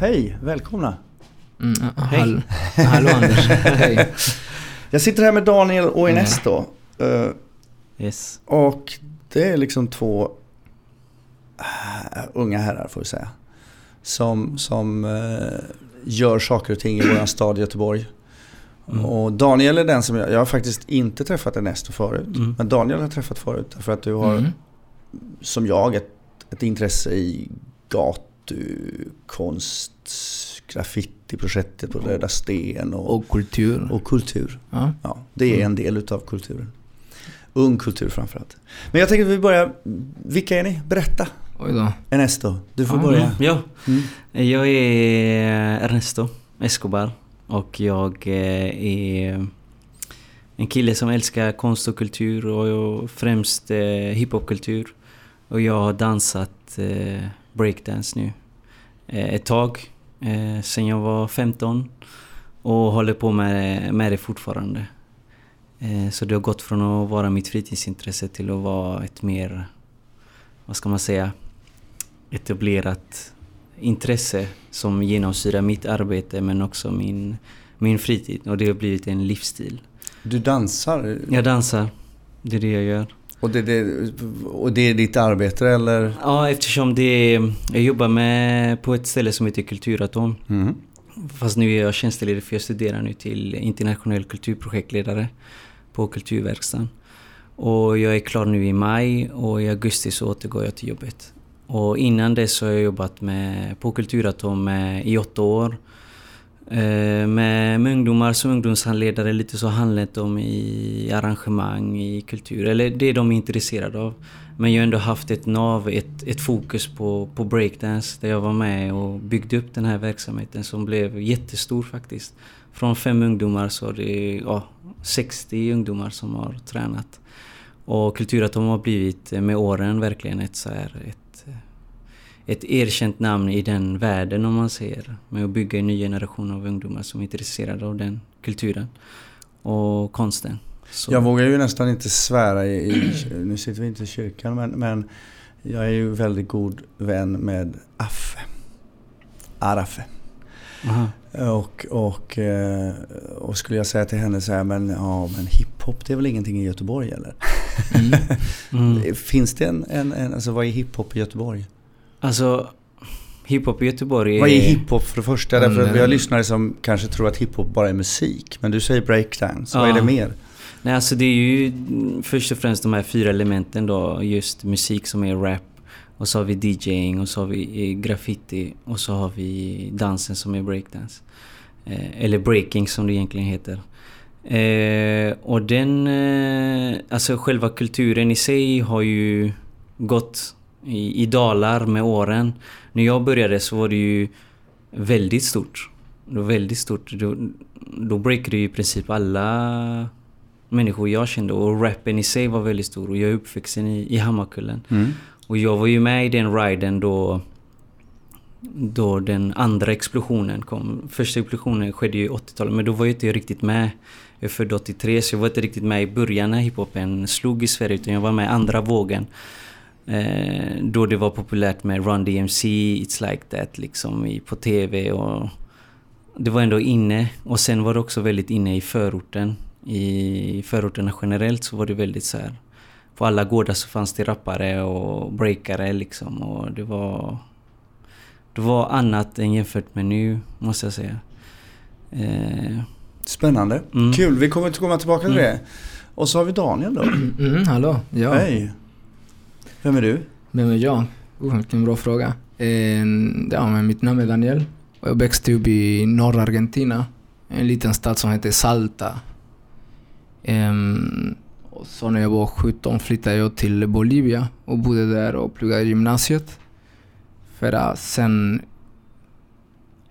Hej, välkomna. Mm, hall hallå Anders, hej. Jag sitter här med Daniel och Ines då. Uh, Yes. och det är liksom två äh, unga herrar får vi säga. Som, som eh, gör saker och ting i våran stad Göteborg. Mm. Och Daniel är den som jag, jag har faktiskt inte träffat Ernesto förut. Mm. Men Daniel har jag träffat förut därför att du har Mm. som jag ett, ett intresse i gatukonst, graffitiprojektet på Röda Sten och, Och kultur. och kultur. Ja. Ja, det är Mm. en del utav kulturen. Ung kultur framförallt. Men jag tänker att vi börjar, vilka är ni? Berätta. Oj då. Ernesto, du får Ja, börja. Mm, ja, Mm. jag är Ernesto Escobar och jag eh, är en kille som älskar konst och kultur och främst eh, hiphopkultur. Och jag har dansat eh, breakdance nu eh, ett tag, eh, sen jag var 15 och håller på med, med det fortfarande. Eh, så det har gått från att vara mitt fritidsintresse till att vara ett mer, vad ska man säga, etablerat intresse som genomsyrar mitt arbete men också min, min fritid. Och det har blivit en livsstil. Du dansar Jag dansar. Det är det jag gör. Och det, det, och det är ditt arbete eller? Ja, eftersom det är, Jag jobbar med på ett ställe som heter Kulturatom. Mm. Fast nu är jag tjänsteledig för jag studerar nu till internationell kulturprojektledare på Kulturverkstan. Och jag är klar nu i maj och i augusti så återgår jag till jobbet. Och innan det så har jag jobbat med, på Kulturatom i åtta år. Eh, med, med ungdomar som ungdomshandledare, lite så handlat om i arrangemang, i kultur. Eller det de är intresserade av. Men jag har ändå haft ett nav, ett, ett fokus på, på breakdance där jag var med och byggde upp den här verksamheten som blev jättestor faktiskt. Från fem ungdomar så är det ja, 60 ungdomar som har tränat. Och Kulturatom har blivit eh, med åren verkligen ett, så här, ett, eh, ett erkänt namn i den världen om man säger. Med att bygga en ny generation av ungdomar som är intresserade av den kulturen och konsten. Så, Jag vågar ju nästan inte svära i, i nu sitter vi inte i kyrkan men, men jag är ju väldigt god vän med Affe. Arafe. Aha. Och, och, eh, och skulle jag säga till henne så här, men, ja, men hiphop det är väl ingenting i Göteborg eller? Mm. Mm. Finns det en, en, en, alltså vad är hiphop i Göteborg? Alltså, hiphop i Göteborg är... Vad är hiphop för det första? Mm, Därför att vi har lyssnare som kanske tror att hiphop bara är musik. Men du säger breakdance, vad är Ja. det mer? Nej, alltså det är ju först och främst de här fyra elementen då. Just musik som är rap. Och så har vi DJing och så har vi eh, graffiti. Och så har vi dansen som är breakdance. Eh, eller breaking som det egentligen heter. Eh, och den... Eh, alltså själva kulturen i sig har ju gått i, i dalar med åren. När jag började så var det ju väldigt stort. Det var väldigt stort. Då, då breakade ju i princip alla människor jag kände och rappen i sig var väldigt stor och jag är uppvuxen i, i Hammarkullen. Mm. Och jag var ju med i den riden då då den andra explosionen kom. Första explosionen skedde ju i 80-talet men då var jag inte riktigt med. Jag är född 83 så jag var inte riktigt med i början när hiphopen slog i Sverige utan jag var med andra vågen. Eh, då det var populärt med Run DMC, It's Like That liksom i, på TV och det var ändå inne. Och sen var det också väldigt inne i förorten. I förorterna generellt så var det väldigt så här. På alla gårdar så fanns det rappare och breakare liksom och det var... Det var annat än jämfört med nu, måste jag säga. Eh, Spännande. Mm. Kul, vi kommer att komma tillbaka till Mm. det. Och så har vi Daniel då. Mm, hallå. Ja. Hej. Vem är du? Vem är jag? Oh, vilken bra fråga. Eh, ja, men mitt namn är Daniel. Och jag växte upp i norra Argentina. En liten stad som heter Salta. Eh, och så när jag var 17 flyttade jag till Bolivia och bodde där och pluggade gymnasiet. För att sen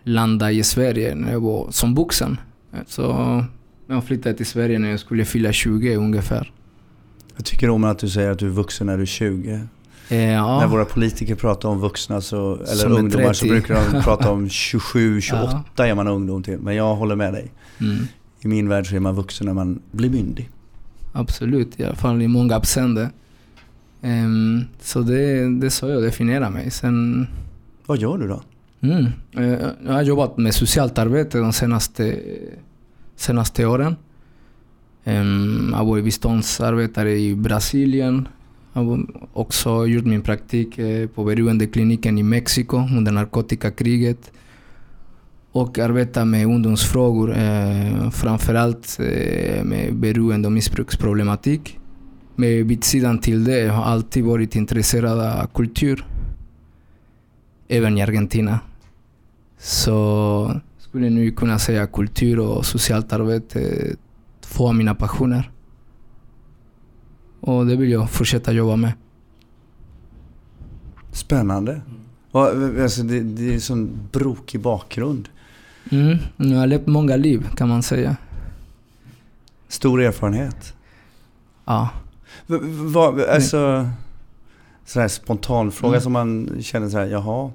landa i Sverige när jag var som vuxen. Så jag flyttade till Sverige när jag skulle fylla 20 ungefär. Jag tycker om att du säger att du är vuxen när du är 20. Eh, ja. När våra politiker pratar om vuxna så, eller Som ungdomar så 30. brukar de prata om 27, 28 är man ungdom till. Men jag håller med dig. Mm. I min värld så är man vuxen när man blir myndig. Absolut, i alla fall i många avseenden. Ehm, så det, det är så jag definierar mig. Sen, Vad gör du då? Mm. Eh, Jag har jobbat med socialt arbete de senaste, senaste åren. Jag har varit biståndsarbetare i Brasilien. Jag har också gjort min praktik eh, på beroendekliniken i Mexiko under narkotikakriget. Och arbetar med ungdomsfrågor, eh, framförallt eh, med beroende och missbruksproblematik. Men vid sidan till det har jag alltid varit intresserad av kultur. Även i Argentina. Så skulle nu kunna säga kultur och socialt arbete av mina passioner. Och det vill jag fortsätta jobba med. Spännande. Alltså, det, det är en sån brokig bakgrund. Mm. Jag har levt många liv kan man säga. Stor erfarenhet. Ja. V- v- Vad, alltså, sån här spontan fråga Mm. som man känner så här, jaha.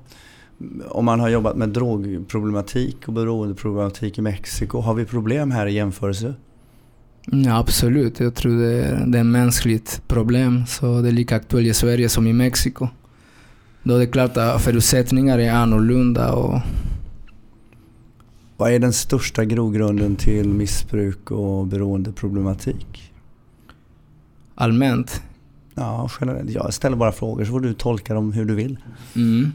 Om man har jobbat med drogproblematik och beroendeproblematik i Mexiko, har vi problem här i jämförelse? Ja, absolut. Jag tror det är, det är ett mänskligt problem. Så det är lika aktuellt i Sverige som i Mexiko. Då är det klart att förutsättningar är annorlunda och Vad är den största grogrunden till missbruk och beroendeproblematik? allmänt. Ja, generellt. Jag ställer bara frågor så får du tolka dem hur du vill. Mm.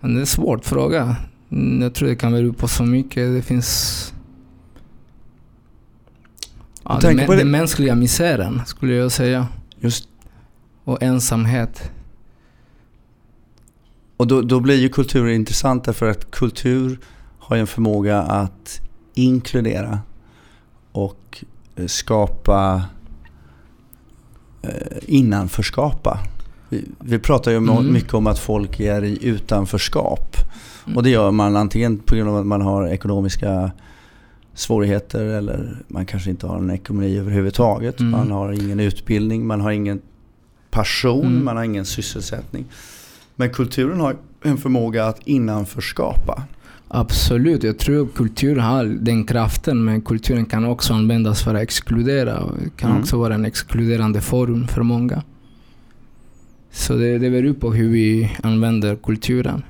Men det är en svår fråga. Mm, Jag tror det kan bero på så mycket. Det finns... Ja, den, på det- den mänskliga misären skulle jag säga. Just, Och ensamhet. och då, då blir ju kultur intressant därför att kultur har ju en förmåga att inkludera och eh, skapa eh, innanförskapa. Vi, vi pratar ju Mm. mycket om att folk är i utanförskap. Mm. Och det gör man antingen på grund av att man har ekonomiska svårigheter eller man kanske inte har en ekonomi överhuvudtaget. Mm. Man har ingen utbildning, man har ingen passion, Mm. man har ingen sysselsättning. Men kulturen har en förmåga att innanförskapa. Absolut, jag tror kultur har den kraften men kulturen kan också användas för att exkludera och kan Mm. också vara en exkluderande forum för många. Så det, det beror på hur vi använder kulturen.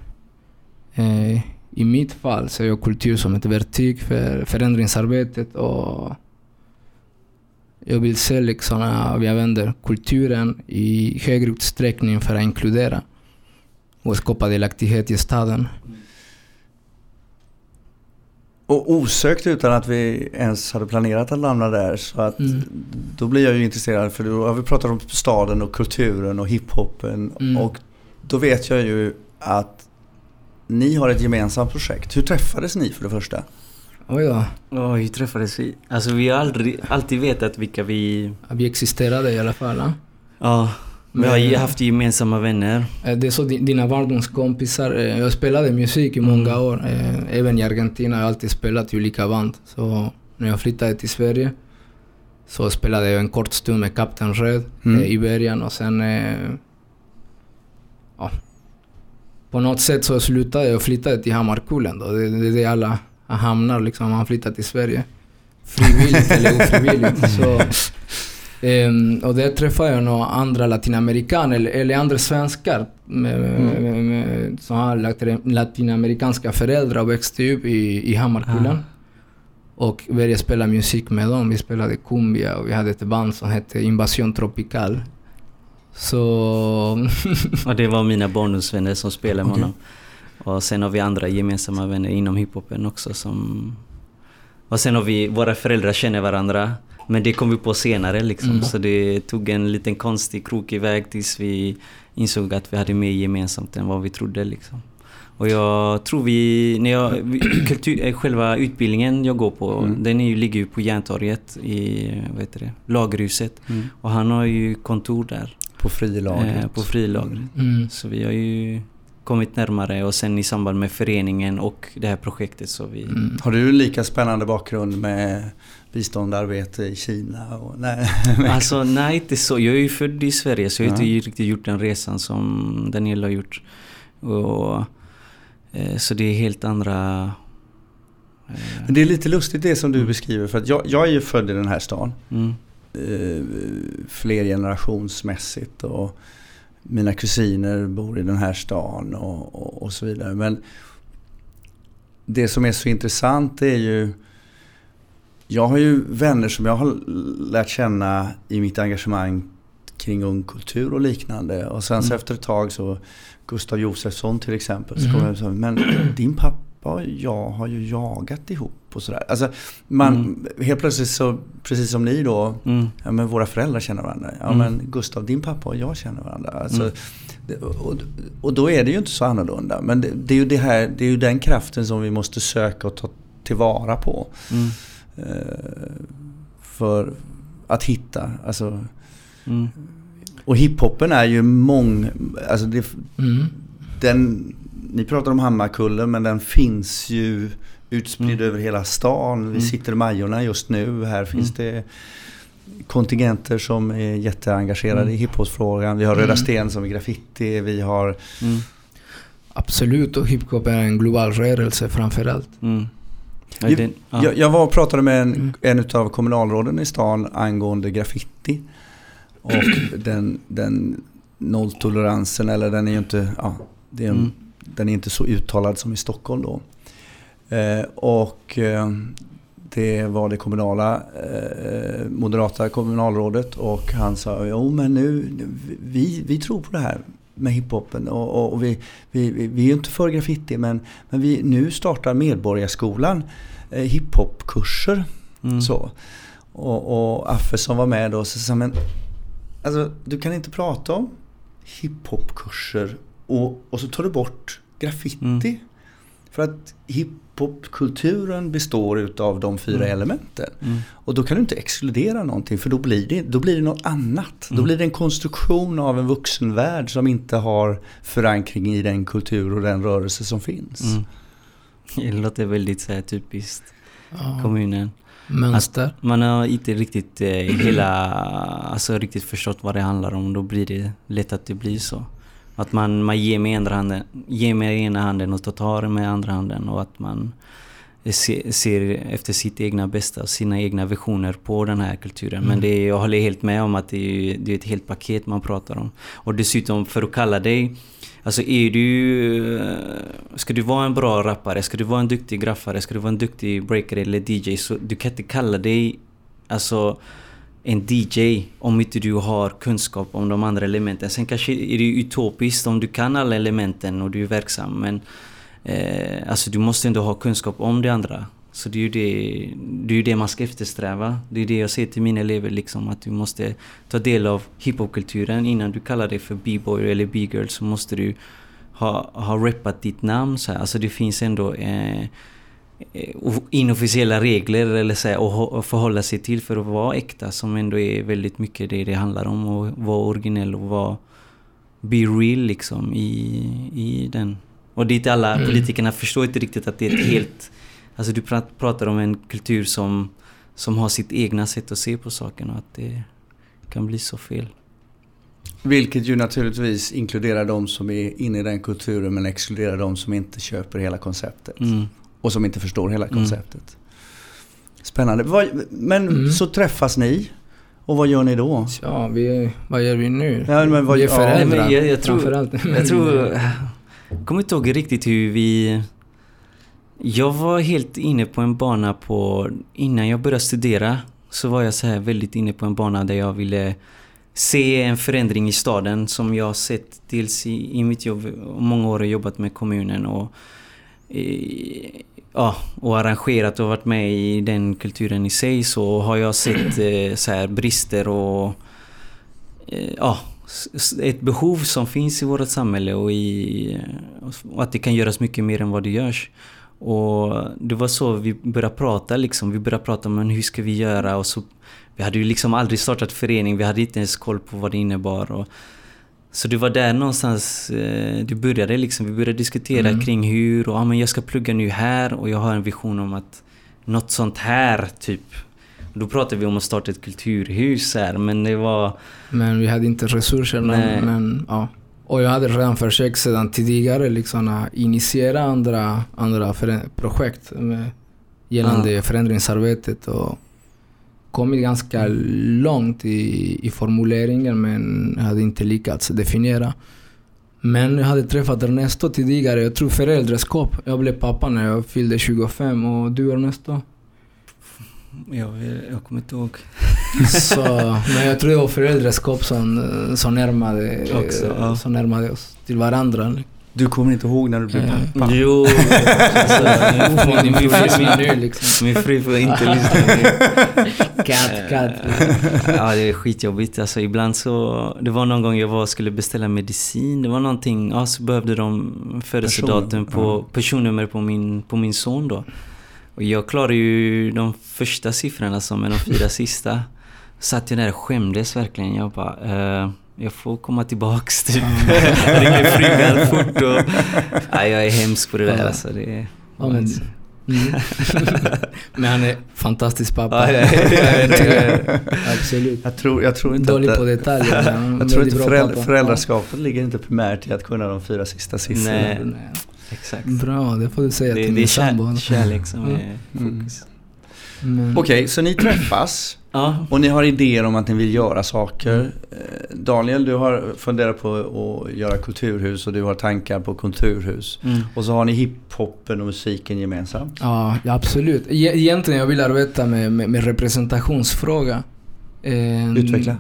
Eh, I mitt fall ser jag kultur som ett verktyg för förändringsarbetet och jag vill se liksom att vi använder kulturen i högre utsträckning för att inkludera och skapa delaktighet i staden. Och osökt utan att vi ens hade planerat att hamna där. Så att Mm. då blir jag ju intresserad för då har vi pratat om staden och kulturen och hiphopen. Mm. Och då vet jag ju att ni har ett gemensamt projekt. Hur träffades ni för det första? Oj då. Ja, hur träffades vi? Alltså vi har aldrig, alltid vetat vilka vi... Ja, Vi existerade i alla fall. Ja. Ja, vi har ju haft gemensamma vänner. Eh, Det är så di- dina barndomskompisar. eh, Jag spelade musik i många Mm. år. eh, Även i Argentina har jag alltid spelat i olika band. Så när jag flyttade till Sverige så spelade jag en kort stund med Kapten Röd Mm. eh, i början och sen... eh, Ja, på något sätt så slutade jag och flyttade till Hammarkullen. Då. Det, det är det alla hamnar liksom, man flyttar till Sverige. Frivilligt eller ofrivilligt. Så, Ehm, och där träffade jag några andra latinamerikaner, eller, eller andra svenskar med, med, med, med, som har latin- latinamerikanska föräldrar och växte upp i, i Hammarkullen. Och började spela musik med dem. Vi spelade cumbia och vi hade ett band som hette Invasion Tropical. Så... Och det var mina barndomsvänner som spelade med Okej. honom. Och sen har vi andra gemensamma vänner inom hiphopen också som... Och sen har vi, våra föräldrar känner varandra. Men det kom vi på senare liksom. Mm. Så det tog en liten konstig krokig väg tills vi insåg att vi hade mer gemensamt än vad vi trodde liksom. Och jag tror vi, när jag, kultur, eh, själva utbildningen jag går på, Mm. den är ju, ligger ju på Järntorget i, vad heter det, Lagerhuset. Och han har ju kontor där. På frilagret. Eh, på frilagret. Mm. Så vi har ju kommit närmare och sen i samband med föreningen och det här projektet så vi... Mm. Har du lika spännande bakgrund med biståndarbete i Kina? Och, nej, Alltså nej inte så. Jag är ju född i Sverige så jag har Ja. inte riktigt gjort den resan som Daniel har gjort. Och, eh, så det är helt andra... Eh, Men det är lite lustigt det som du Mm. beskriver. För att jag, jag är ju född i den här stan. mm, eh, flergenerationsmässigt och mina kusiner bor i den här stan och, och, och så vidare. Men det som är så intressant är ju jag har ju vänner som jag har lärt känna i mitt engagemang kring ung kultur och liknande. Och sen så mm. efter ett tag så Gustav Josefsson till exempel. Så mm. jag så, men din pappa och jag har ju jagat ihop och sådär. Alltså man, mm. helt plötsligt så, precis som ni då, mm. ja men våra föräldrar känner varandra. Ja mm. men Gustav, din pappa och jag känner varandra. Alltså, mm. det, och, och då är det ju inte så annorlunda. Men det, det, är ju det här, det är ju den kraften som vi måste söka och ta tillvara på. Mm. Eh, för att hitta, alltså Mm. Och hiphopen är ju mång... Alltså det, mm. den, ni pratar om Hammarkullen men den finns ju utspridd mm. över hela stan. Vi mm. sitter i Majorna just nu. Här finns mm. det kontingenter som är jätteengagerade mm. i hiphopfrågan. Vi har Röda mm. Sten som är graffiti. Vi har... Absolut, och hiphop är en global rörelse framförallt. Mm. Jag, jag, jag var och pratade med en, en av kommunalråden i stan angående graffiti. Och den, den nolltoleransen, eller den är ju inte, ja, det är en, mm. Den är inte så uttalad som i Stockholm då. Eh, och eh, det var det kommunala, eh, moderata kommunalrådet och han sa, jo men nu, vi, vi tror på det här med hiphopen och, och, och vi, vi, vi är ju inte för graffiti men, men vi, nu startar Medborgarskolan eh, hiphopkurser. Mm. Så. Och, och Affe som var med då, så sa men Alltså, du kan inte prata om hiphopkurser och, och så tar du bort graffiti. Mm. För att hiphopkulturen består utav de fyra mm. elementen. Mm. Och då kan du inte exkludera någonting för då blir det, då blir det något annat. Då mm. blir det en konstruktion av en vuxenvärld som inte har förankring i den kultur och den rörelse som finns. Mm. Det låter väldigt så här, typiskt ja. kommunen. Mönster? Att man har inte riktigt eh, hela, alltså riktigt förstått vad det handlar om. Då blir det lätt att det blir så. Att man, man ger, med ena handen, ger med ena handen och tar med andra handen. Och att man ser, ser efter sitt egna bästa och sina egna visioner på den här kulturen. Mm. Men det, jag håller helt med om att det är, det är ett helt paket man pratar om. Och dessutom för att kalla dig Alltså är du... Ska du vara en bra rappare, ska du vara en duktig graffare, ska du vara en duktig breaker eller DJ så du kan inte kalla dig alltså en DJ om inte du har kunskap om de andra elementen. Sen kanske är det utopiskt om du kan alla elementen och du är verksam men eh, alltså du måste ändå ha kunskap om det andra. Så det är ju det, det, är det man ska eftersträva. Det är det jag säger till mina elever liksom att du måste ta del av hiphopkulturen innan du kallar dig för b-boy eller b-girl så måste du ha, ha reppat ditt namn. Så här. Alltså det finns ändå eh inofficiella regler eller så här, att förhålla sig till för att vara äkta som ändå är väldigt mycket det det handlar om. Att vara originell och vara be real liksom i, i den. Och dit alla mm. politikerna förstår inte riktigt att det är ett helt Alltså du pratar om en kultur som, som har sitt egna sätt att se på saken och att det kan bli så fel. Vilket ju naturligtvis inkluderar de som är inne i den kulturen men exkluderar de som inte köper hela konceptet. Mm. Och som inte förstår hela mm. konceptet. Mm. Spännande. Men mm. så träffas ni och vad gör ni då? Ja, vi, vad gör vi nu? Ja, men vad, vi är föräldrar ja, jag, jag, tror, jag tror... Jag kommer inte ihåg riktigt hur vi jag var helt inne på en bana på... Innan jag började studera så var jag så här väldigt inne på en bana där jag ville se en förändring i staden som jag har sett dels i, i mitt jobb. Många år har jobbat med kommunen och, i, ja, och arrangerat och varit med i den kulturen i sig så har jag sett eh, så här brister och eh, ja, ett behov som finns i vårt samhälle och, i, och att det kan göras mycket mer än vad det görs. Och det var så vi började prata liksom. Vi började prata om hur ska vi göra och så Vi hade ju liksom aldrig startat förening, vi hade inte ens koll på vad det innebar. Och, så det var där någonstans eh, det började liksom. Vi började diskutera mm. kring hur och ja, men jag ska plugga nu här och jag har en vision om att något sånt här typ. Då pratade vi om att starta ett kulturhus här men det var... Men vi hade inte resurser men, ja. Och jag hade redan försökt sedan tidigare liksom initiera andra, andra projekt med, gällande mm. förändringsarbetet och kommit ganska långt i, i formuleringen men hade inte lyckats definiera. Men jag hade träffat Ernesto tidigare, jag tror föräldraskap. Jag blev pappa när jag fyllde 25 och du Ernesto? Jag, jag kommer inte ihåg. Så, men jag tror det var föräldraskap som, som, närmade, Också, ja. som närmade oss till varandra. Du kommer inte ihåg när du blev Eh, pappa? Jo, alltså, min, min, fru, min, liksom. min fru får inte lyssna nu. Katt, katt. Ja, det är skitjobbigt. Alltså, ibland så... Det var någon gång jag var skulle beställa medicin. Det var någonting... Ja, så behövde de födelsedatum på... ja. Personnummer på min, på min son då. Och jag klarade ju de första siffrorna som är de fyra sista. Satt jag där och skämdes verkligen. Jag bara... Eh, jag får komma tillbaks typ. Ringer frugan fort och... Ja, jag är hemsk på det där alltså. Det är... Ja, men, mm. men han är fantastisk pappa. Ja, ja, ja, ja. Absolut. Jag tror, jag tror inte Dålig att på det, detaljer. men är jag tror inte föräldra, föräldraskapet ligger inte primärt i att kunna de fyra sista siffrorna. Nej. Nej. Exakt. Bra, det får du säga Det, till det är min sambo. kär, kärlek som Mm. är fokus. Men- Okej, så ni träffas Ja. och ni har idéer om att ni vill göra saker. Eh, Daniel, du har funderat på att göra kulturhus och du har tankar på kulturhus. Mm. Och så har ni hiphopen och musiken gemensamt. Ja, absolut. E- Egentligen jag vill arbeta med, med, med representationsfråga. Eh, Utveckla.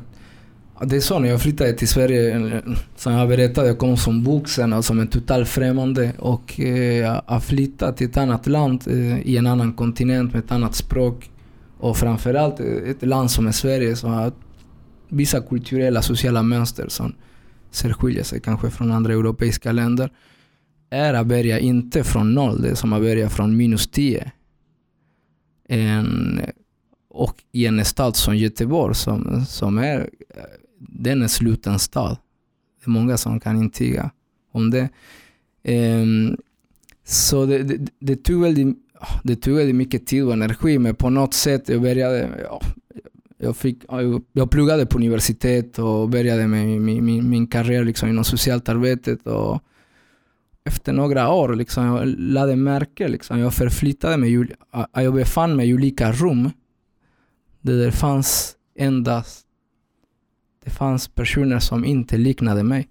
Det är så när jag flyttade till Sverige, som jag berättade, jag kom som vuxen och som en total främmande och eh, jag har flyttat till ett annat land eh, i en annan kontinent med ett annat språk och framförallt ett land som är Sverige som har vissa kulturella sociala mönster som särskiljer sig kanske från andra europeiska länder är att börja inte från noll, det är som att börja från minus tio. En, och i en stad som Göteborg som, som är, den är sluten stad. Det är många som kan intyga om det. Um, så det, det, det, tog väldigt, det tog mycket tid och energi men på något sätt jag började, ja, jag, fick, jag- jag pluggade på universitet och började med min, min, min karriär liksom inom socialt arbetet och efter några år liksom, jag lade märke, liksom, jag förflyttade mig, jag befann mig i olika rum där det fanns endast det fanns personer som inte liknade mig.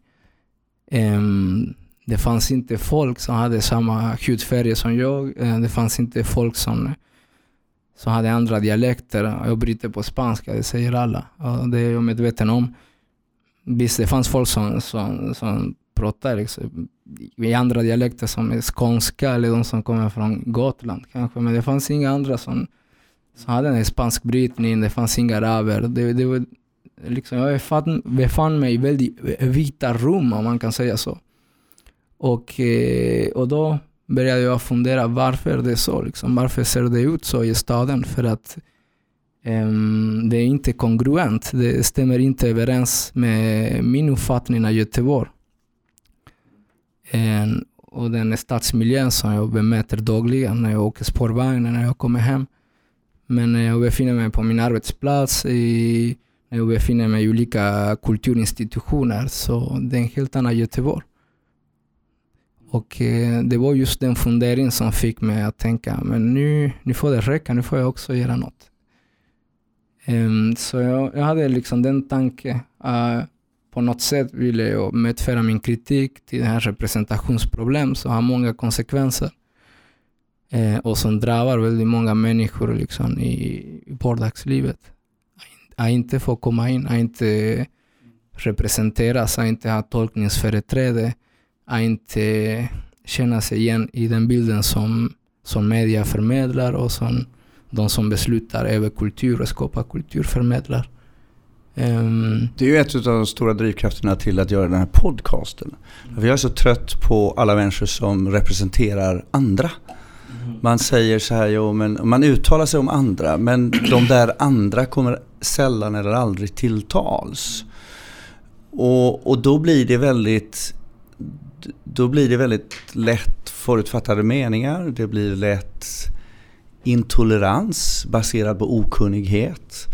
Um, det fanns inte folk som hade samma hudfärg som jag. Eh, det fanns inte folk som, som hade andra dialekter. Jag bryter på spanska, det säger alla. Och det är jag medveten om. Visst, det fanns folk som, som, som pratade liksom, i andra dialekter som är skånska eller de som kommer från Gotland kanske. Men det fanns inga andra som, som hade en spansk brytning. Det fanns inga araber. Det, det var, liksom, jag befann, befann mig i väldigt vita rum om man kan säga så. Och, eh, och då började jag fundera varför det är så. Liksom. Varför ser det ut så i staden? För att um, det är inte kongruent. Det stämmer inte överens med min uppfattning av Göteborg. En, och den stadsmiljön som jag bemöter dagligen när jag åker spårvagn, när jag kommer hem. Men när jag befinner mig på min arbetsplats, i, när jag befinner mig i olika kulturinstitutioner, så det är en helt annan Göteborg. Och eh, det var just den funderingen som fick mig att tänka, men nu, nu får det räcka, nu får jag också göra något. Um, så jag, jag hade liksom den tanken, uh, ah, på något sätt ville jag medföra min kritik till det här representationsproblem som har många konsekvenser. Eh, och som drabbar väldigt många människor liksom i, i vardagslivet. Att inte få komma in, att inte representeras, att inte ha tolkningsföreträde, att inte känna sig igen i den bilden som, som media förmedlar och som de som beslutar över kultur och skapar kultur förmedlar. Ehm, Det är ju ett av de stora drivkrafterna till att göra den här podcasten. För jag är så trött på alla människor som representerar andra. Man säger så här, jo, men man uttalar sig om andra, men de där andra kommer sällan eller aldrig till tals. Och, och då blir det väldigt då blir det väldigt lätt förutfattade meningar. Det blir lätt intolerans baserad på okunnighet.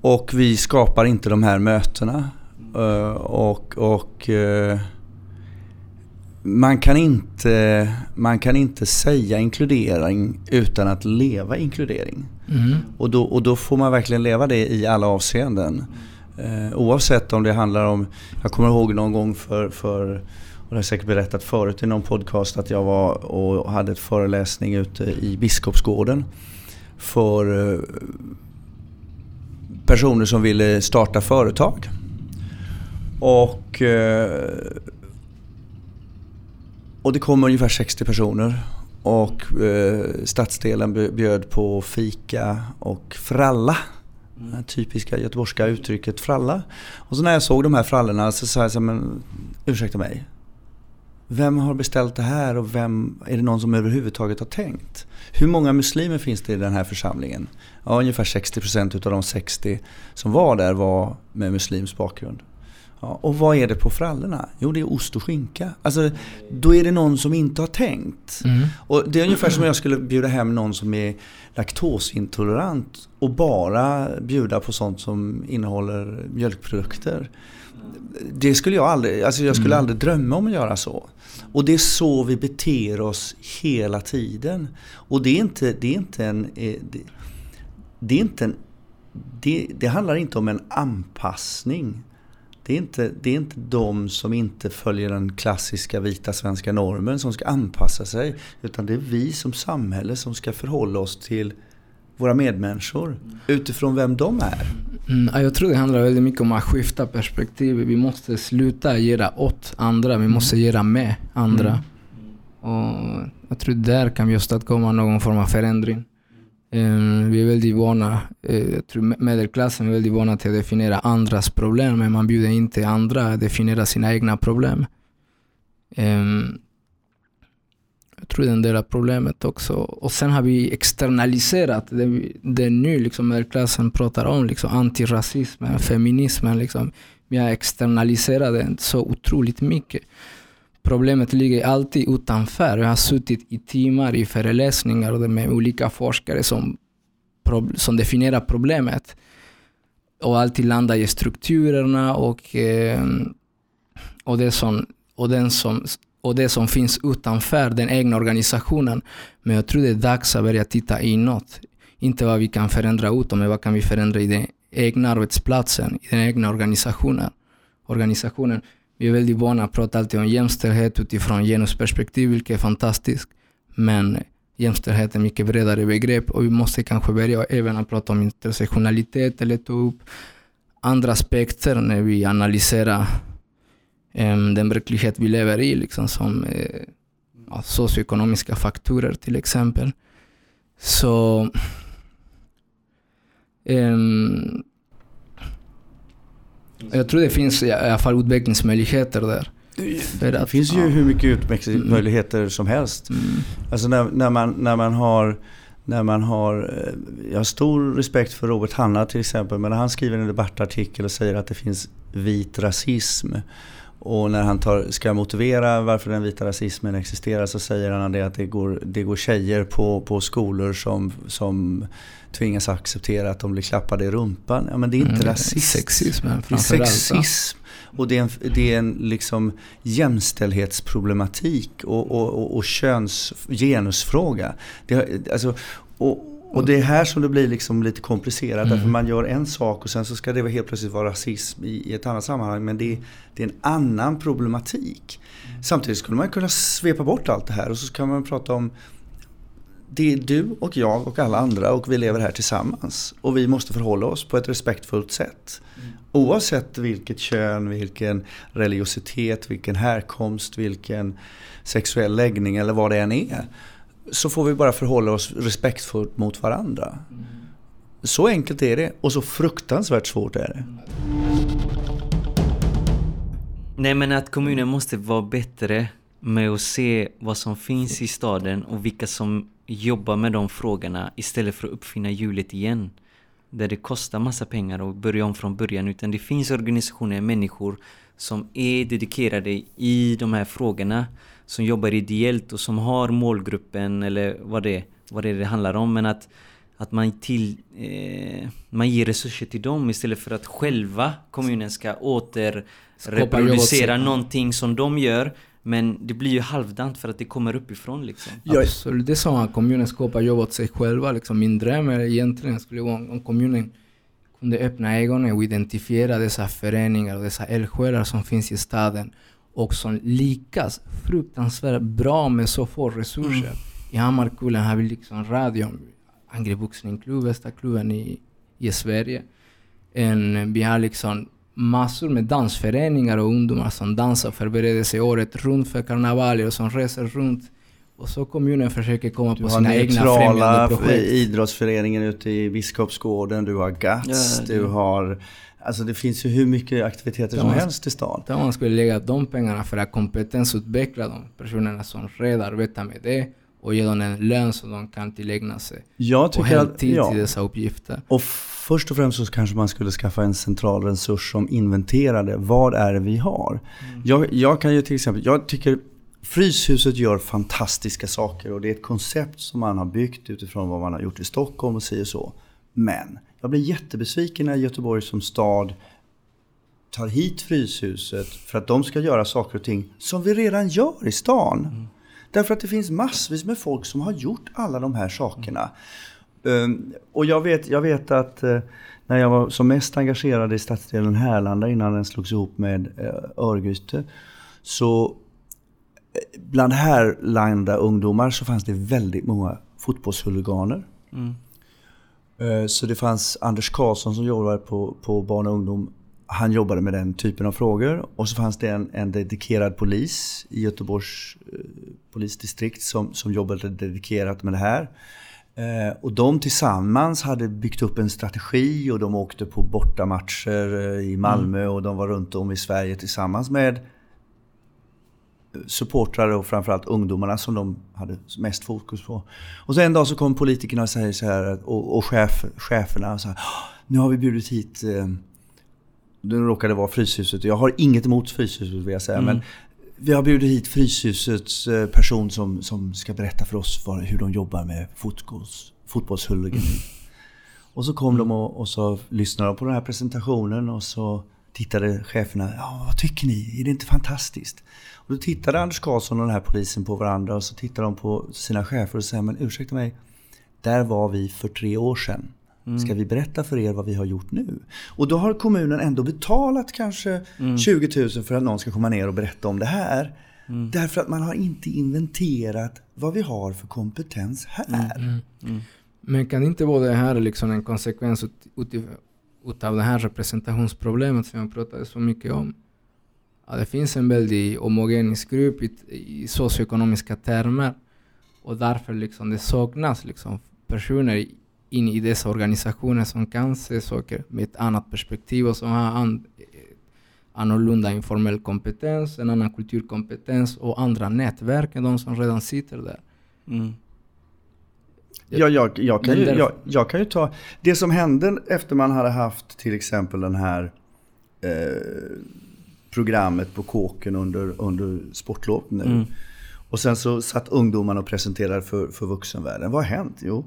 Och vi skapar inte de här mötena. Eh, och och eh, man, kan inte, man kan inte säga inkludering utan att leva inkludering. mm, Och då, och då får man verkligen leva det i alla avseenden. Eh, oavsett om det handlar om, jag kommer ihåg någon gång för, för det har jag säkert berättat förut i någon podcast att jag var och hade ett föreläsning ute i Biskopsgården för eh, personer som ville starta företag. Och, eh, och det kom ungefär 60 personer. Och eh, stadsdelen bjöd på fika och fralla. Mm. Det typiska göteborgska uttrycket fralla. Och så när jag såg de här frallorna så sa jag så men ursäkta mig. Vem har beställt det här och vem, är det någon som överhuvudtaget har tänkt? Hur många muslimer finns det i den här församlingen? Ja, ungefär 60% utav de 60 som var där var med muslims bakgrund. Ja, och vad är det på frallorna? Jo, det är ost och skinka. Alltså, då är det någon som inte har tänkt. Mm. Och det är ungefär som om jag skulle bjuda hem någon som är laktosintolerant och bara bjuda på sånt som innehåller mjölkprodukter. Det skulle jag aldrig, alltså jag skulle mm. aldrig drömma om att göra så. Och det är så vi beter oss hela tiden. Och det är inte, det är inte en... Eh, det, det är inte en det, det handlar inte om en anpassning. Det är, inte, det är inte de som inte följer den klassiska vita svenska normen som ska anpassa sig. Utan det är vi som samhälle som ska förhålla oss till våra medmänniskor utifrån vem de är. Mm, jag tror det handlar väldigt mycket om att skifta perspektiv. Vi måste sluta göra åt andra, vi måste mm. göra med andra. Mm. Och jag tror där kan vi åstadkomma någon form av förändring. Um, vi är väldigt vana, uh, jag tror medelklassen är väldigt vana till att definiera andras problem, men man bjuder inte andra att definiera sina egna problem. Um, tror det är en del av problemet också. Och sen har vi externaliserat det, det nu liksom medelklassen pratar om, liksom antirasismen, feminismen. Liksom. Vi har externaliserat det så otroligt mycket. Problemet ligger alltid utanför. Jag har suttit i timmar i föreläsningar med olika forskare som, som definierar problemet. Och alltid landar i strukturerna och, eh, och, det som, och, den som, och det som finns utanför den egna organisationen. Men jag tror det är dags att börja titta inåt. Inte vad vi kan förändra utom, men vad kan vi förändra i den egna arbetsplatsen, i den egna organisationen. organisationen. Vi är väldigt vana att prata alltid om jämställdhet utifrån genusperspektiv, vilket är fantastiskt. Men jämställdhet är ett mycket bredare begrepp och vi måste kanske börja även att prata om intersektionalitet eller ta upp andra aspekter när vi analyserar den verklighet vi lever i, liksom som uh, socioekonomiska faktorer till exempel. Så um, jag tror det finns i alla fall utvecklingsmöjligheter där. Det finns ju ja. hur mycket utvecklingsmöjligheter mm. som helst. Mm. Alltså när, när, man, när man har när man har, eh, jag har stor respekt för Robert Hanna till exempel, men när han skriver en debattartikel och säger att det finns vit rasism och när han tar, ska motivera varför den vita rasismen existerar så säger han det att det går, det går tjejer på, på skolor som, som tvingas acceptera att de blir klappade i rumpan. Ja, men det är inte mm, rasism. Sexism Det är sexism. Och det är en, det är en liksom jämställdhetsproblematik och, och, och, och köns, genusfråga. Det, alltså, och, och det är här som det blir liksom lite komplicerat. Mm. Därför man gör en sak och sen så ska det helt plötsligt vara rasism i, i ett annat sammanhang. Men det, det är en annan problematik. Mm. Samtidigt skulle man kunna svepa bort allt det här och så kan man prata om det är du och jag och alla andra och vi lever här tillsammans. Och vi måste förhålla oss på ett respektfullt sätt. Mm. Oavsett vilket kön, vilken religiositet, vilken härkomst, vilken sexuell läggning eller vad det än är. Så får vi bara förhålla oss respektfullt mot varandra. Mm. Så enkelt är det och så fruktansvärt svårt är det. Nej men att kommunen måste vara bättre med att se vad som finns i staden och vilka som jobbar med de frågorna istället för att uppfinna hjulet igen. Där det kostar massa pengar att börja om från början. Utan det finns organisationer, människor som är dedikerade i de här frågorna. Som jobbar ideellt och som har målgruppen eller vad det, vad det, är det handlar om. Men att, att man, till, eh, man ger resurser till dem istället för att själva kommunen ska återreproducera någonting som de gör. Men det blir ju halvdant för att det kommer uppifrån liksom. Ja, Absolut, det är som att kommunen skapar jobb åt sig själva. Liksom. Min dröm är egentligen skulle vara om kommunen kunde öppna ögonen och identifiera dessa föreningar och dessa eldsjälar som finns i staden och som lyckas fruktansvärt bra med så få resurser. Mm. I Hammarkullen har vi liksom radion, Angry Boxningsklubb, bästa klubben i, i Sverige. En, vi har liksom massor med dansföreningar och ungdomar som dansar och förbereder sig året runt för karnevaler och som reser runt. Och så kommunen försöker komma Du på har sina egna främjande projekt. idrottsföreningen ute i Biskopsgården, du har GATS, Ja, du har... Alltså det finns ju hur mycket aktiviteter som man- helst i stan. Där man skulle lägga de pengarna för att kompetensutveckla de personerna som redan arbetar med det och ge dem en lön som de kan tillägna sig. Jag Och tycker heltid ja. till dessa uppgifter. Och först och främst så kanske man skulle skaffa en central resurs som inventerade vad är det vi har. Jag, jag kan ju till exempel, jag tycker Fryshuset gör fantastiska saker och det är ett koncept som man har byggt utifrån vad man har gjort i Stockholm och si och så. Men jag blir jättebesviken när Göteborg som stad tar hit Fryshuset för att de ska göra saker och ting som vi redan gör i stan. Därför att det finns massvis med folk som har gjort alla de här sakerna. Um, och jag vet, jag vet att eh, när jag var som mest engagerad i stadsdelen Härlanda innan den slogs ihop med uh, Örgryte. Så eh, bland Härlanda ungdomar så fanns det väldigt många fotbollshuliganer. Mm. Eh, Så det fanns Anders Karlsson som jobbade på, på barn och ungdom. Han jobbade med den typen av frågor. Och så fanns det en, en dedikerad polis i Göteborgs eh, polisdistrikt som, som jobbade dedikerat med det här. Eh, och de tillsammans hade byggt upp en strategi och de åkte på bortamatcher i Malmö och de var runt om i Sverige tillsammans med supportrar och framförallt ungdomarna som de hade mest fokus på. Och så en dag så kom politikerna och säger så här och, och chef, cheferna så här, "Ah, nu har vi bjudit hit eh, nu råkade det vara Fryshuset. Jag har inget emot Fryshuset vill jag säga. Mm. Men vi har bjudit hit Fryshusets eh, person som, som ska berätta för oss vad, hur de jobbar med fotbolls, fotbollshuligani. Och så kom de och, och så lyssnade de på den här presentationen och så tittade cheferna. Ja, vad tycker ni? Är det inte fantastiskt? Och då tittade Anders Karlsson och den här polisen på varandra och så tittade de på sina chefer och sa men ursäkta mig. Där var vi för tre år sedan. Ska vi berätta för er vad vi har gjort nu? Och då har kommunen ändå betalat kanske 20 000 för att någon ska komma ner och berätta om det här. Därför att man har inte inventerat vad vi har för kompetens här. Men kan inte vara det här liksom en konsekvens ut, ut, utav det här representationsproblemet som jag pratade så mycket om? Ja, det finns en väldigt homogenisk grupp i, i socioekonomiska termer och därför liksom det saknas liksom personer in i dessa organisationer som kan se saker med ett annat perspektiv och som har an, annorlunda informell kompetens, en annan kulturkompetens och andra nätverk än de som redan sitter där. Mm. Ja, jag, jag, kan ju, jag, jag kan ju ta... Det som hände efter man hade haft till exempel den här eh, programmet på kåken under, under sportlovet nu. Mm. Och sen så satt ungdomarna och presenterade för, för vuxenvärlden. Vad har hänt? Jo,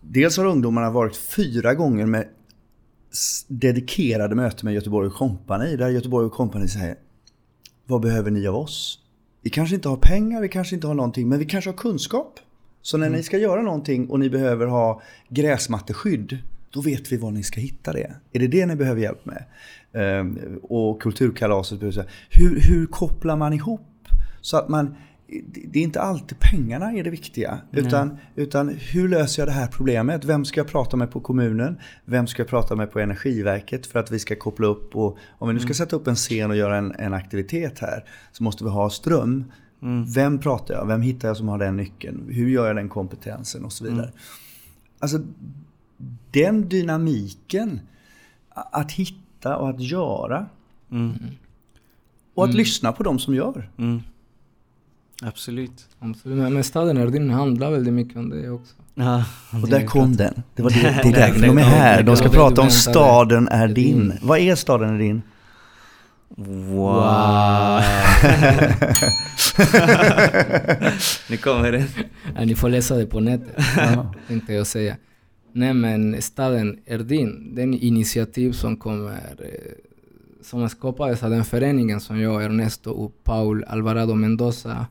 dels har ungdomarna varit fyra gånger med dedikerade möten med Göteborg Company. Där Göteborg Company säger Vad behöver ni av oss? Vi kanske inte har pengar, vi kanske inte har någonting, men vi kanske har kunskap. Så när ni ska göra någonting och ni behöver ha gräsmatteskydd, då vet vi var ni ska hitta det. Är det det ni behöver hjälp med? Ehm, och kulturkalaset, hur, hur kopplar man ihop? Så att man, det är inte alltid pengarna är det viktiga. Utan, utan hur löser jag det här problemet? Vem ska jag prata med på kommunen? Vem ska jag prata med på Energiverket för att vi ska koppla upp? Och om vi nu ska sätta upp en scen och göra en, en aktivitet här så måste vi ha ström. Vem pratar jag? Vem hittar jag som har den nyckeln? Hur gör jag den kompetensen? Och så vidare. Alltså den dynamiken att hitta och att göra. Mm. Och att lyssna på de som gör. Mm. Absolut. Absolut. Men- staden Erdin handlar väldigt mycket om det också. Ja. Och där kom den. Det, var det, det är därför de är här. De ska prata om staden är din. Din. Vad är staden är din? Wow. nu kommer det. Ja, ni får läsa det på nätet, Ja. tänkte jag säga. Nej men staden Erdin, den initiativ som kommer eh, som skapades av den föreningen som jag, Ernesto och Paul Alvarado Mendoza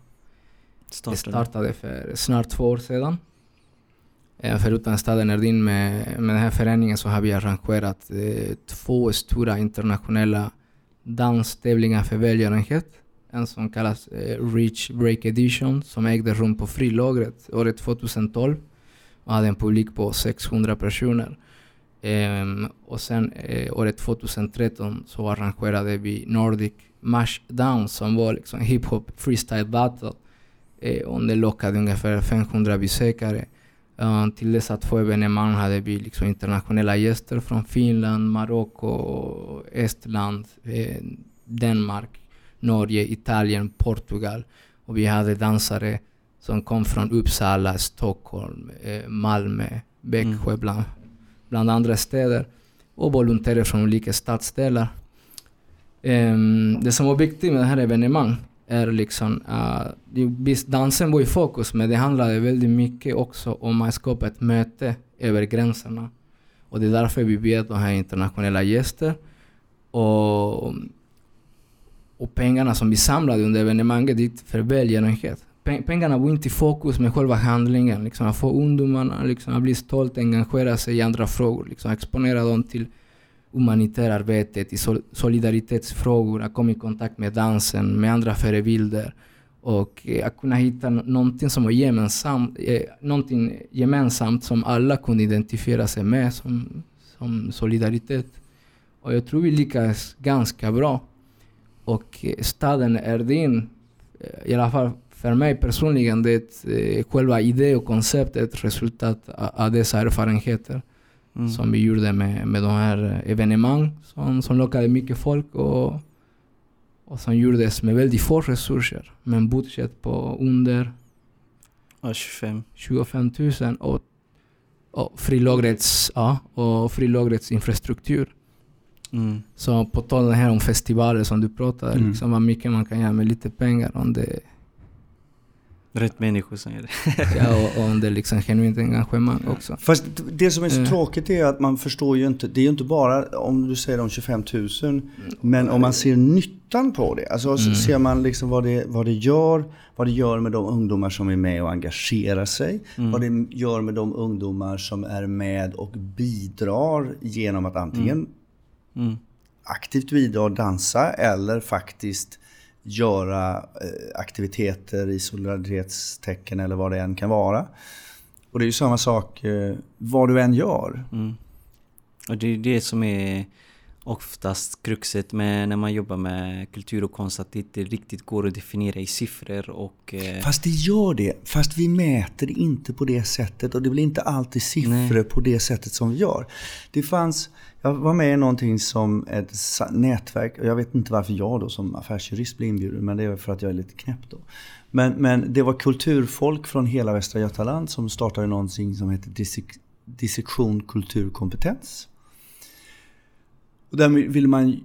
Startade. startade för snart två år sedan. Eh, Förutom staden Erdin med, med den här föreningen så har vi arrangerat eh, två stora internationella danstävlingar för välgörenhet. En som kallas eh, Reach Break Edition som ägde rum på Frilagret året 2012 och hade en publik på 600 personer. Um, och sen eh, året 2013 så arrangerade vi Nordic Mashdown som var liksom hiphop freestyle battle. Eh, och det lockade ungefär 500 besökare. Uh, till dessa två evenemang hade vi liksom internationella gäster från Finland, Marocko, Estland, eh, Danmark, Norge, Italien, Portugal. Och vi hade dansare som kom från Uppsala, Stockholm, eh, Malmö, Växjö mm. bland, bland andra städer. Och volontärer från olika stadsdelar. Um, det som var viktigt med det här evenemanget är liksom, uh, visst dansen var i fokus men det handlade väldigt mycket också om att skapa ett möte över gränserna. Och det är därför vi bjöd de här internationella gäster. Och, och pengarna som vi samlade under evenemanget gick för välgörenhet. Pengarna var inte i fokus med själva handlingen. Liksom, att få ungdomarna liksom, att bli stolta, engagera sig i andra frågor. Liksom, exponera dem till humanitära arbetet, i solidaritetsfrågor, att komma i kontakt med dansen, med andra förebilder och eh, att kunna hitta någonting som var gemensamt, eh, någonting gemensamt som alla kunde identifiera sig med som, som solidaritet. Och jag tror vi lyckades ganska bra. Och eh, staden Erdin, eh, i alla fall för mig personligen, det är själva idé och konceptet resultat av dessa erfarenheter mm. som vi gjorde med, med de här evenemang som, som lockade mycket folk och, och som gjordes med väldigt få resurser. Med en budget på under ja, 25. 25 000 och, och frilagrets, ja, och frilagrets infrastruktur. Mm. Så på tal här om festivaler som du pratade, mm. liksom vad mycket man kan göra med lite pengar om det Rätt människor som gör det. ja, och, och det är liksom genuint engagemang också. Fast det som är så uh. tråkigt är att man förstår ju inte, det är ju inte bara om du säger de 25 000, mm. men om man ser nyttan på det. Alltså mm. ser man liksom vad det, vad det gör, vad det gör med de ungdomar som är med och engagerar sig. Mm. Vad det gör med de ungdomar som är med och bidrar genom att antingen mm. Mm. aktivt bidra och dansa eller faktiskt göra eh, aktiviteter i solidaritetstecken eller vad det än kan vara. Och det är ju samma sak eh, vad du än gör. Mm. Och det är det som är oftast kruxet med när man jobbar med kultur och konst att det inte riktigt går att definiera i siffror och... Eh... Fast det gör det. Fast vi mäter inte på det sättet och det blir inte alltid siffror Nej. på det sättet som vi gör. Det fanns... Jag var med i någonting som ett nätverk och jag vet inte varför jag då som affärsjurist blev inbjuden men det är för att jag är lite knäpp då. Men, men det var kulturfolk från hela Västra Götaland som startade någonting som heter Dissektion kulturkompetens. Och där vill man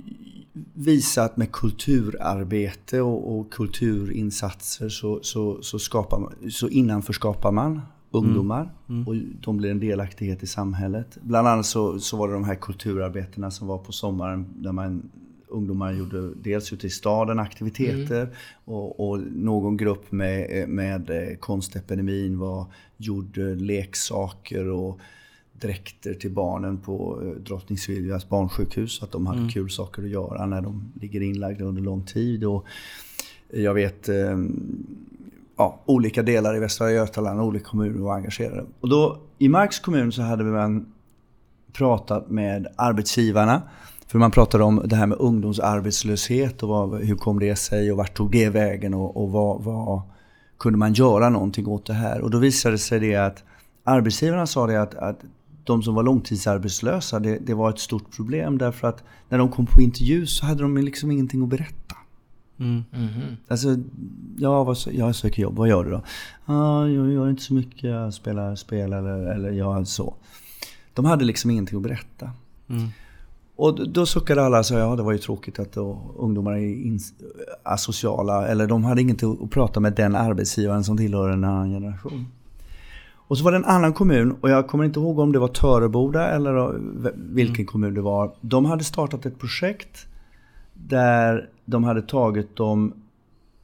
visa att med kulturarbete och, och kulturinsatser så, så, så, skapar man, så innanförskapar man ungdomar mm. Mm. och de blir en delaktighet i samhället. Bland annat så, så var det de här kulturarbetena som var på sommaren där man ungdomar gjorde dels ute i staden aktiviteter mm. och, och, någon grupp med, med konstepidemin var, gjorde leksaker och dräkter till barnen på eh, Drottning Silvias barnsjukhus. Så att de hade mm. kul saker att göra när de ligger inlagda under lång tid. Och jag vet eh, ja, olika delar i Västra Götaland, olika kommuner var engagerade. Och då, I Marks kommun så hade man pratat med arbetsgivarna. För man pratade om det här med ungdomsarbetslöshet och vad, hur kom det sig och vart tog det vägen och, och vad, vad, kunde man göra någonting åt det här? Och då visade sig det att arbetsgivarna sa det att, att de som var långtidsarbetslösa, det, det, var ett stort problem därför att när de kom på intervju så hade de liksom ingenting att berätta. Mm. Mm -hmm. Alltså, ja, vad, jag söker jobb, vad gör du då? Ah, jag gör inte så mycket, jag spelar spel eller, eller jag så. De hade liksom ingenting att berätta. Mm. Och då suckade alla och sa ja det var ju tråkigt att då, ungdomar är asociala. Eller de hade ingenting att prata med den arbetsgivaren som tillhör en annan generation. Och så var det en annan kommun och jag kommer inte ihåg om det var Töreboda eller vilken mm. kommun det var. De hade startat ett projekt där de hade tagit de,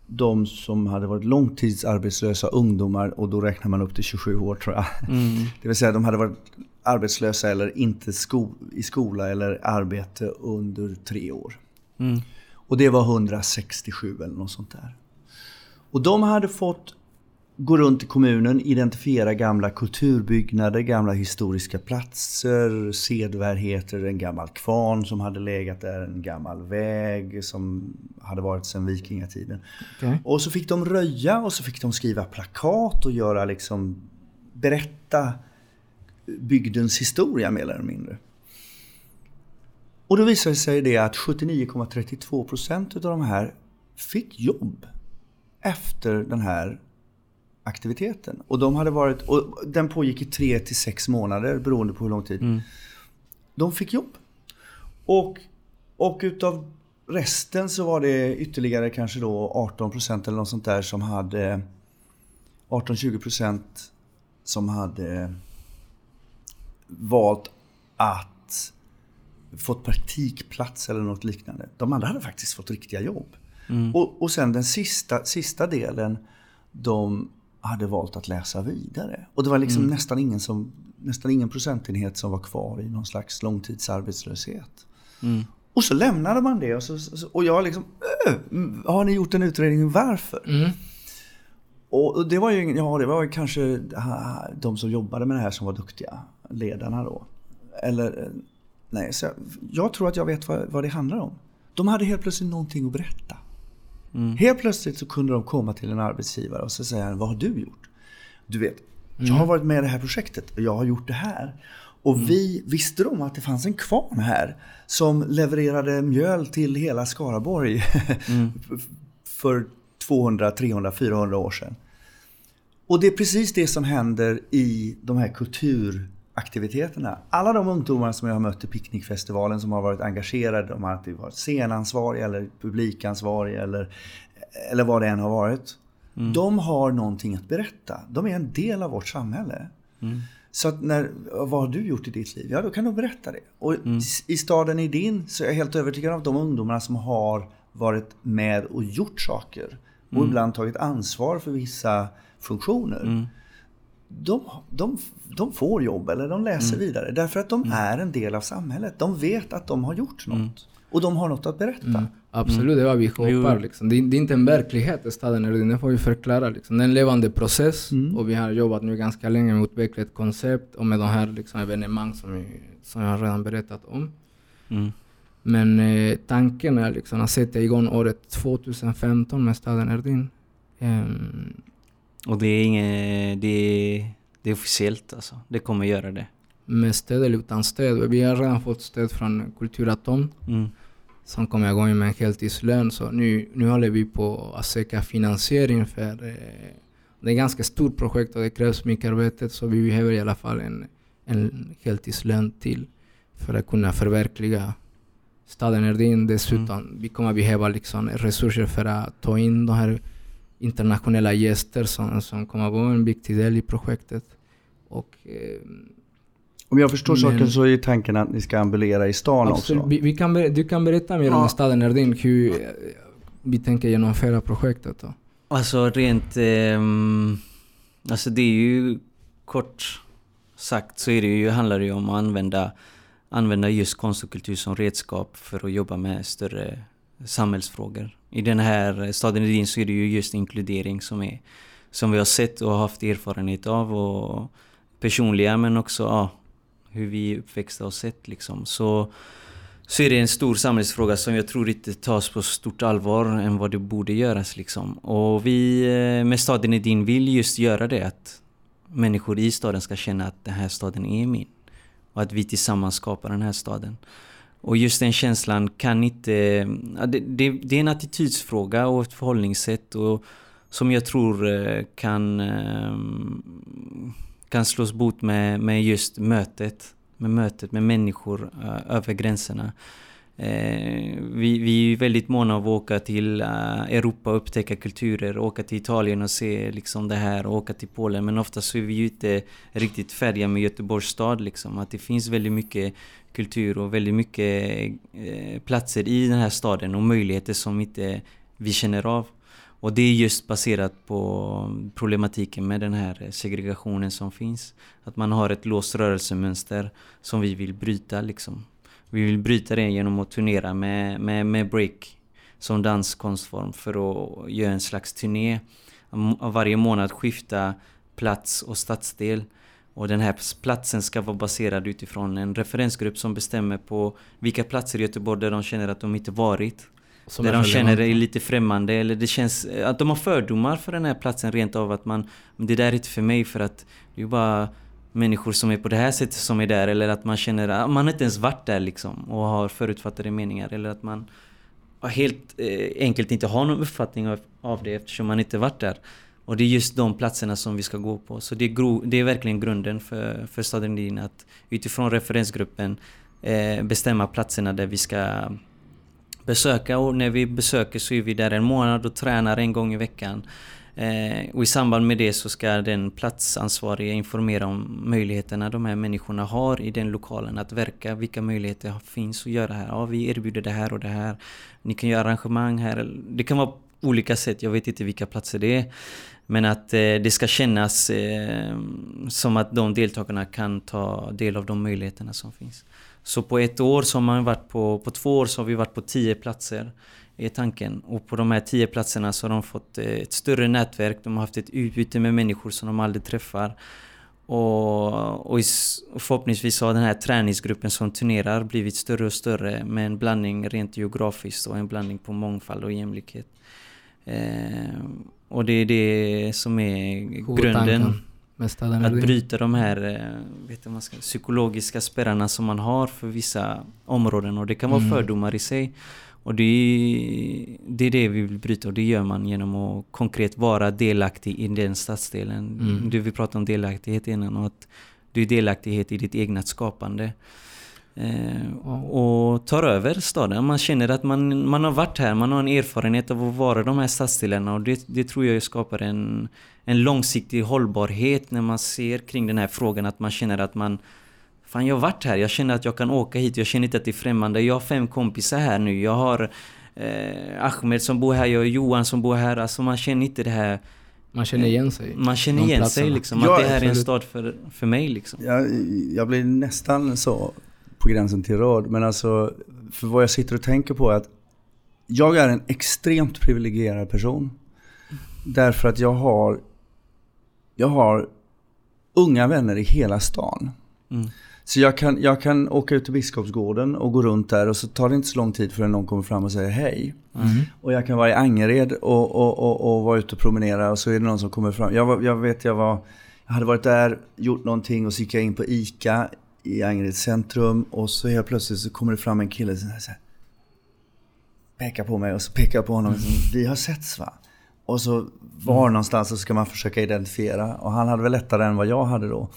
de som hade varit långtidsarbetslösa ungdomar och då räknar man upp till 27 år tror jag. Mm. Det vill säga de hade varit arbetslösa eller inte sko i skola eller arbete under tre år. Mm. Och det var 167 eller något sånt där. Och de hade fått gå runt i kommunen, identifiera gamla kulturbyggnader, gamla historiska platser, sedvärdigheter, en gammal kvarn som hade legat där, en gammal väg som hade varit sedan vikingatiden. Okay. Och så fick de röja och så fick de skriva plakat och göra liksom berätta bygdens historia mer eller mindre. Och då visade det sig det att 79,32% av de här fick jobb efter den här aktiviteten. Och de hade varit, och den pågick i tre till sex månader beroende på hur lång tid. Mm. De fick jobb. Och, och utav resten så var det ytterligare kanske då 18% eller något sånt där som hade 18-20% som hade valt att fått praktikplats eller något liknande. De andra hade faktiskt fått riktiga jobb. Mm. Och, och sen den sista, sista delen, de hade valt att läsa vidare. Och det var liksom mm. nästan, ingen som, nästan ingen procentenhet som var kvar i någon slags långtidsarbetslöshet. Mm. Och så lämnade man det och, så, och jag liksom, äh, har ni gjort en utredning varför? Mm. Och det var ju ja, det var kanske de som jobbade med det här som var duktiga, ledarna då. Eller, eh, nej, så jag, jag tror att jag vet vad, vad det handlar om. De hade helt plötsligt någonting att berätta. Mm. Helt plötsligt så kunde de komma till en arbetsgivare och så säga Vad har du gjort? Du vet, jag har mm. varit med i det här projektet och jag har gjort det här. Och mm. vi visste om att det fanns en kvarn här som levererade mjöl till hela Skaraborg mm. för 200, 300, 400 år sedan. Och det är precis det som händer i de här kultur aktiviteterna. Alla de ungdomar som jag har mött i picknickfestivalen som har varit engagerade, de har alltid varit scenansvariga eller publikansvariga eller, eller vad det än har varit. Mm. De har någonting att berätta. De är en del av vårt samhälle. Mm. Så att när, vad har du gjort i ditt liv? Ja, då kan du berätta det. Och mm. i staden Idin så är jag helt övertygad om att de ungdomarna som har varit med och gjort saker och mm. ibland tagit ansvar för vissa funktioner mm de, de, de får jobb eller de läser mm. vidare. Därför att de mm. är en del av samhället. De vet att de har gjort något. Mm. Och de har något att berätta. Mm. Absolut, det är vad vi hoppas. Liksom. Det, är, det, är inte en verklighet i staden, det får vi förklara. Liksom. Det är en levande process mm. och vi har jobbat nu ganska länge med att utveckla ett koncept och med de här liksom, evenemang som, vi, som jag redan berättat om. Mm. Men eh, tanken är liksom att sätta igång året 2015 med staden Erdin. Um, och det är inget, det är, det är officiellt alltså. Det kommer göra det. Med stöd eller utan stöd. Vi har redan fått stöd från Kulturatom. Mm. Som kommer igång med en heltidslön. Så nu, nu håller vi på att söka finansiering för eh, det är ett ganska stort projekt och det krävs mycket arbete. Så vi behöver i alla fall en, en heltidslön till för att kunna förverkliga staden Erdin. Dessutom mm. vi kommer behöva liksom resurser för att ta in de här internationella gäster som, som kommer vara en viktig del i projektet. Och, eh, om jag förstår men, saken så är tanken att ni ska ambulera i stan absolut, också? Vi, vi kan, du kan berätta mer ja. om staden Erdin, hur eh, vi tänker genomföra projektet. Då. Alltså rent... Eh, alltså det är ju kort sagt så är det ju, handlar det ju om att använda, använda just konst och kultur som redskap för att jobba med större samhällsfrågor. I den här staden Edin så är det ju just inkludering som, är, som vi har sett och haft erfarenhet av. Och personliga men också ja, hur vi är uppväxta och sett liksom. Så, så är det en stor samhällsfråga som jag tror inte tas på stort allvar än vad det borde göras liksom. Och vi eh, med staden Edin vill just göra det att människor i staden ska känna att den här staden är min. Och att vi tillsammans skapar den här staden. Och just den känslan kan inte... Det, det, det, är en attitydsfråga och ett förhållningssätt och, som jag tror eh, kan, eh, kan slås bort med, med just mötet. Med mötet med människor eh, över gränserna. Eh, vi, vi är väldigt måna av att åka till eh, Europa och upptäcka kulturer, åka till Italien och se liksom det här och åka till Polen. Men ofta så är vi ju inte riktigt färdiga med Göteborgs stad. Liksom. Att det finns väldigt mycket kultur och väldigt mycket eh, platser i den här staden och möjligheter som inte vi känner av. Och det är just baserat på problematiken med den här segregationen som finns. Att man har ett låst rörelsemönster som vi vill bryta liksom. Vi vill bryta det genom att turnera med, med, med break som danskonstform för att göra en slags turné. Varje månad skifta plats och stadsdel. Och den här platsen ska vara baserad utifrån en referensgrupp som bestämmer på vilka platser i Göteborg där de känner att de inte varit. Som där de känner det är lite främmande eller det känns att de har fördomar för den här platsen rent av att man Det där är inte för mig för att det är bara människor som är på det här sättet som är där eller att man känner att man inte ens varit där liksom och har förutfattade meningar eller att man helt eh, enkelt inte har någon uppfattning av, av det eftersom man inte varit där. Och det är just de platserna som vi ska gå på. Så det är, gro, det är verkligen grunden för, för staden Din att utifrån referensgruppen eh, bestämma platserna där vi ska besöka och när vi besöker så är vi där en månad och tränar en gång i veckan. Eh, och i samband med det så ska den platsansvariga informera om möjligheterna de här människorna har i den lokalen att verka, vilka möjligheter finns att göra här. Ja, vi erbjuder det här och det här. Ni kan göra arrangemang här. Det kan vara olika sätt, jag vet inte vilka platser det är. Men att eh, det ska kännas eh, som att de deltagarna kan ta del av de möjligheterna som finns. Så på ett år så har man varit på, på två år så har vi varit på tio platser är tanken. Och på de här tio platserna så har de fått eh, ett större nätverk, de har haft ett utbyte med människor som de aldrig träffar. Och, och förhoppningsvis har den här träningsgruppen som turnerar blivit större och större med en blandning rent geografiskt och en blandning på mångfald och jämlikhet. Eh, och det är det som är grunden. Att bryta de här eh, vet man ska, psykologiska spärrarna som man har för vissa områden och det kan vara mm. fördomar i sig. Och det är, det är det vi vill bryta och det gör man genom att konkret vara delaktig i den stadsdelen. Mm. Du vill prata om delaktighet innan och att du är delaktighet i ditt egna skapande. Eh, och tar över staden. Man känner att man, man har varit här, man har en erfarenhet av att vara de här stadsdelarna och det, det tror jag skapar en, en långsiktig hållbarhet när man ser kring den här frågan. Att man känner att man Fan jag har varit här, jag känner att jag kan åka hit, jag känner inte att det är främmande. Jag har fem kompisar här nu, jag har eh, Ahmed som bor här, jag har Johan som bor här. Alltså man känner inte det här man känner igen sig. Man känner igen platserna. sig liksom. Ja, att det här är en stad för, för mig liksom. Jag, jag blir nästan så på gränsen till rörd. Men alltså, för vad jag sitter och tänker på är att jag är en extremt privilegierad person. Därför att jag har, jag har unga vänner i hela stan. Mm. Så jag kan, jag kan åka ut till Biskopsgården och gå runt där och så tar det inte så lång tid förrän någon kommer fram och säger hej. Mm. Och jag kan vara i Angered och, och, och, och, vara ute och promenera och så är det någon som kommer fram. Jag, jag vet, jag var... Jag hade varit där, gjort någonting och så gick jag in på ICA i Angereds centrum och så helt plötsligt så kommer det fram en kille som så här, pekar på mig och så pekar jag på honom. Mm. Vi har setts va? Och så var mm. någonstans så ska man försöka identifiera. Och han hade väl lättare än vad jag hade då.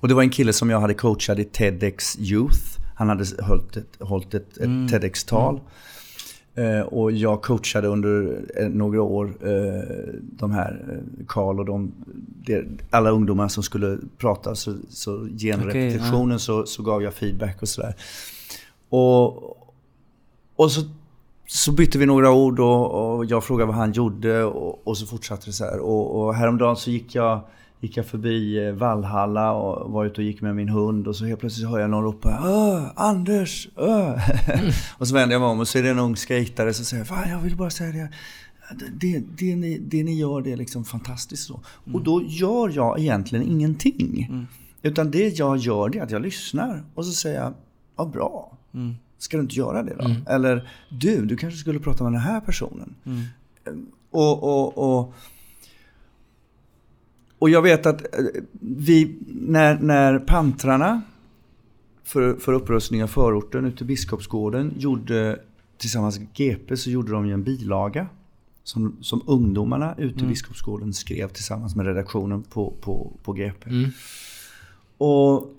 Och det var en kille som jag hade coachat i TEDx Youth. Han hade hållit ett, hållit ett, ett mm. TEDx-tal. Mm. och jag coachade under eh, några år eh, de här, Karl och de, alla ungdomar som skulle prata. Så, så genom okay, repetitionen ja. så, så gav jag feedback och sådär. Och, och så så bytte vi några ord och, och jag frågade vad han gjorde och, och så fortsatte det så här. Och, och häromdagen så gick jag, gick jag förbi eh, Valhalla och var ute och gick med min hund och så helt plötsligt hör jag någon ropa Öh, Anders! Öh. Mm. och så vänder jag mig om och så är det en ung skejtare som säger Fan, jag vill bara säga det. Det, det, ni, det ni gör det är liksom fantastiskt. Så. Mm. Och då gör jag egentligen ingenting. Mm. Utan det jag gör det är att jag lyssnar och så säger jag, vad bra. Mm. Ska du inte göra det då? Mm. Eller du, du kanske skulle prata med den här personen. Mm. Och, och, och, och jag vet att eh, vi, när, när pantrarna för, för upprustning av förorten ute i Biskopsgården gjorde tillsammans med GP så gjorde de ju en bilaga. Som, som ungdomarna ute i mm. Biskopsgården skrev tillsammans med redaktionen på, på, på GP. Mm. Och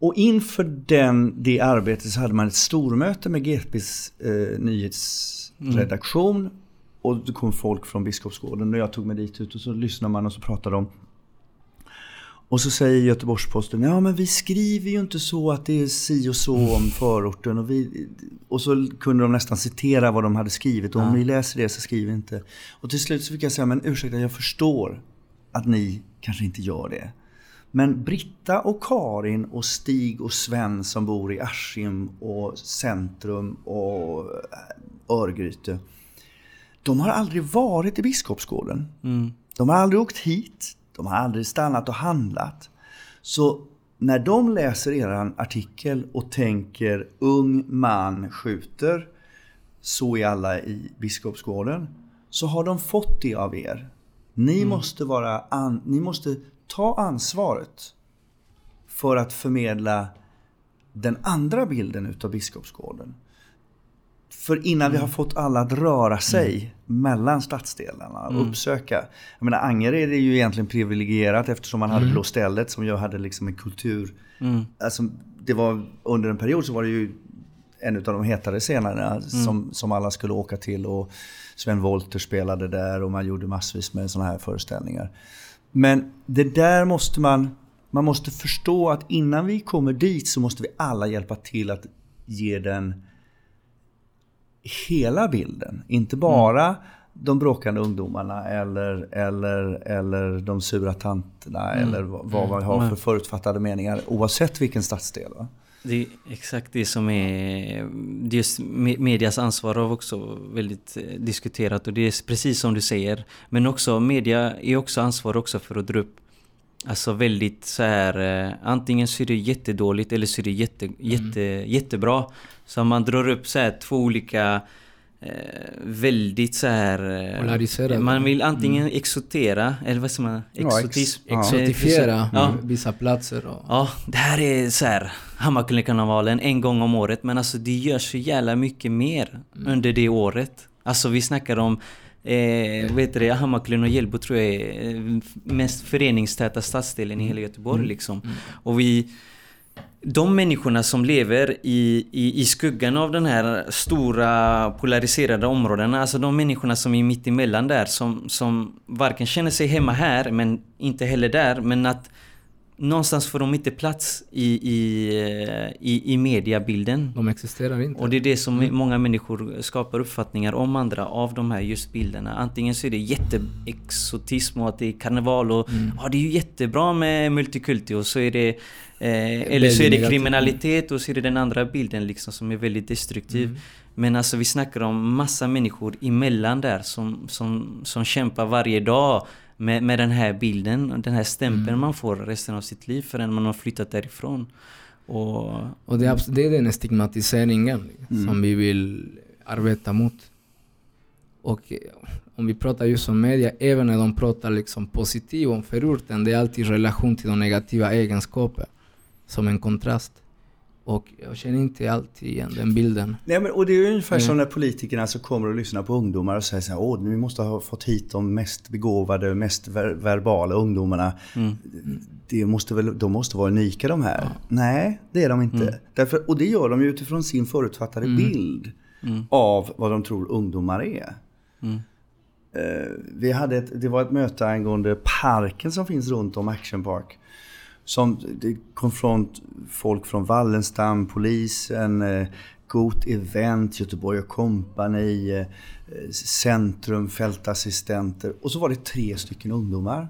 och inför den, det arbetet så hade man ett stormöte med GPs eh, nyhetsredaktion. Mm. Och det kom folk från Biskopsgården och jag tog mig dit ut och så lyssnade man och så pratade de. Och så säger Göteborgs-Posten, ja men vi skriver ju inte så att det är si och så om förorten. Och, vi, och så kunde de nästan citera vad de hade skrivit. Och om ja. ni läser det så skriv inte. Och till slut så fick jag säga, men ursäkta jag förstår att ni kanske inte gör det. Men Britta och Karin och Stig och Sven som bor i Askim och Centrum och, Örgryte. De har aldrig varit i Biskopsgården. Mm. De har aldrig åkt hit. De har aldrig stannat och handlat. Så när de läser er artikel och tänker ung man skjuter, så är alla i Biskopsgården, så har de fått det av er. Ni, Mm. måste, vara an, ni måste ta ansvaret för att förmedla den andra bilden utav Biskopsgården. För innan vi Mm. har fått alla att röra sig mellan stadsdelarna och Mm. uppsöka. Jag menar Angered är ju egentligen privilegierat eftersom man hade Mm. Blå stället som ju hade liksom en kultur. Mm. Alltså, det var, under en period så var det ju en av de hetare scenerna Mm. som, som alla skulle åka till. Och Sven Wollter spelade där och man gjorde massvis med sådana här föreställningar. Men det där måste man, man måste förstå att innan vi kommer dit så måste vi alla hjälpa till att ge den hela bilden. Inte bara de bråkande ungdomarna eller, eller, eller de sura tanterna eller vad, vad man har för förutfattade meningar oavsett vilken stadsdel. Va? Det är exakt det som är just me- medias ansvar har också väldigt eh, diskuterat och det är precis som du säger. Men också media är också ansvar också för att dra upp Alltså väldigt så här eh, antingen så är det jättedåligt eller så är det jätte, jätte, jättebra. Så man drar upp så här två olika eh, väldigt så här eh. Man vill antingen exotera eller vad säger man? Ja, ex- Exotism. ja. Exotifiera Ja. vissa platser. Och, Ja, det här är så här Hammarkullekarnevalen en gång om året men alltså det görs så jävla mycket mer under det året. Alltså vi snackar om Eh, vet du det, Hammarkullen och Hjällbo tror jag är eh, mest föreningstäta stadsdelen i hela Göteborg liksom. Och vi... De människorna som lever i, i, i skuggan av den här stora polariserade områdena, alltså de människorna som är mitt emellan där som, som varken känner sig hemma här men inte heller där men att någonstans får de inte plats i, i, eh, i, i mediabilden. de existerar inte. Och det är det som många människor skapar uppfattningar om andra av de här just bilderna. Antingen så är det jätteexotism och att det är karneval och ja det är ju jättebra med multikulti och så är det eh, eller så är det kriminalitet och så är det den andra bilden liksom som är väldigt destruktiv. Men alltså vi snackar om massa människor emellan där som, som, som kämpar varje dag med, med den här bilden och den här stämpeln man får resten av sitt liv förrän man har flyttat därifrån. Och Och det är, det är den stigmatiseringen som vi vill arbeta mot. Och eh, om vi pratar just om media, även när de pratar liksom positivt om förorten, det är alltid i relation till de negativa egenskaperna. Som en kontrast. Och jag känner inte alltid igen den bilden. Nej, men, och det är ungefär Mm. som när politikerna så kommer och lyssnar på ungdomar och säger så här, Åh, vi måste ha fått hit de mest begåvade, mest ver- verbala ungdomarna. Det måste väl, de måste vara unika de här. Nej, det är de inte. Därför, och det gör de ju utifrån sin förutfattade bild av vad de tror ungdomar är. Eh, vi hade ett, det var ett möte angående parken som finns runt om Action Park. Som, det kom från folk från Wallenstam, polisen, eh, Got Event, Göteborg Company, eh, Centrum, fältassistenter. Och så var det tre stycken ungdomar.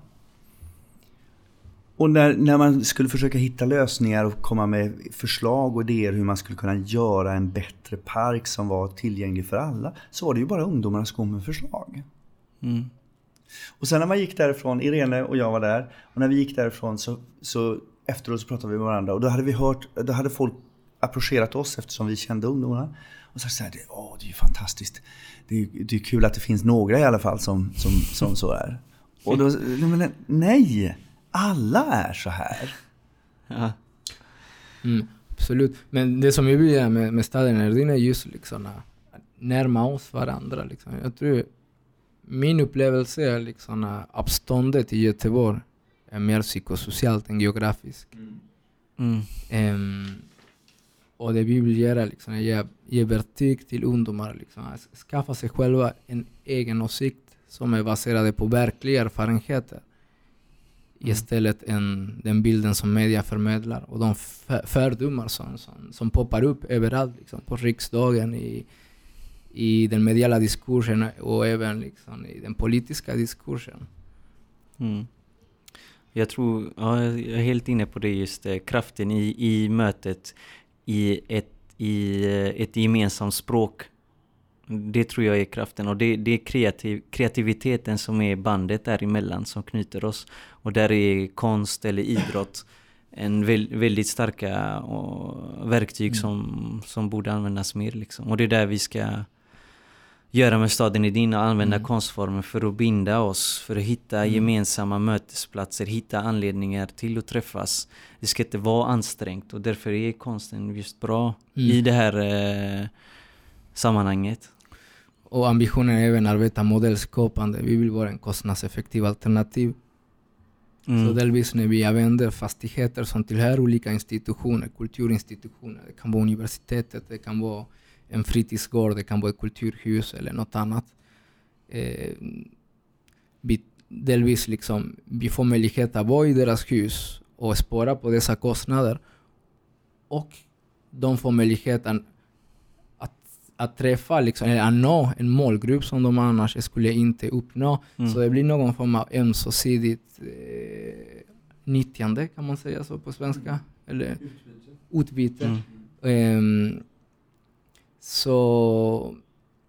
Och när, när man skulle försöka hitta lösningar och komma med förslag och idéer hur man skulle kunna göra en bättre park som var tillgänglig för alla. Så var det ju bara ungdomarna som kom med förslag. mm, och sen när man gick därifrån, Irene och jag var där, och när vi gick därifrån så, så efteråt så pratade vi med varandra och då hade vi hört, då hade folk approcherat oss eftersom vi kände ungdomarna. Och så sa det, åh det är ju fantastiskt. Det är, det är kul att det finns några i alla fall som, som, som så är. Och då, men nej! Alla är så här. ja. Mm, absolut. Men det som är vill göra med, med staden Erdin är just liksom att närma oss varandra. Liksom. Jag tror min upplevelse är liksom att avståndet i Göteborg är mer psykosocialt än geografiskt. Mm. Ehm, och det vi vill göra liksom, är att ge, ge verktyg till ungdomar. Liksom, att skaffa sig själva en egen åsikt som är baserad på verkliga erfarenheter. Istället än den bilden som media förmedlar och de för- fördomar som, som, som poppar upp överallt. Liksom, på riksdagen, i, i den mediala diskursen och även liksom, i den politiska diskursen. Mm. Jag tror, ja, jag är helt inne på det just eh, kraften i, i mötet i ett, i eh, ett gemensamt språk. Det tror jag är kraften och det, det är kreativ, kreativiteten som är bandet däremellan som knyter oss. Och där är konst eller idrott en väldigt starka verktyg mm. som, som borde användas mer. Liksom. Och det är där vi ska göra med staden Edin och använda mm. konstformer för att binda oss, för att hitta mm. gemensamma mötesplatser, hitta anledningar till att träffas. Det ska inte vara ansträngt och därför är konsten just bra mm. i det här eh, sammanhanget. Och ambitionen är även att arbeta modellskapande. Vi vill vara en kostnadseffektiv alternativ. Mm. Så delvis när vi använder fastigheter som tillhör olika institutioner, kulturinstitutioner, det kan vara universitetet, det kan vara en fritidsgård, det kan vara ett kulturhus eller något annat. Eh, vi, delvis liksom, vi får möjlighet att vara i deras hus och spara på dessa kostnader. Och de får möjlighet att, att, att träffa, liksom, eller att nå en målgrupp som de annars skulle inte uppnå. Mm. Så det blir någon form av ömsesidigt eh, nyttjande, kan man säga så på svenska? Eller utbyte. Mm. Um, så...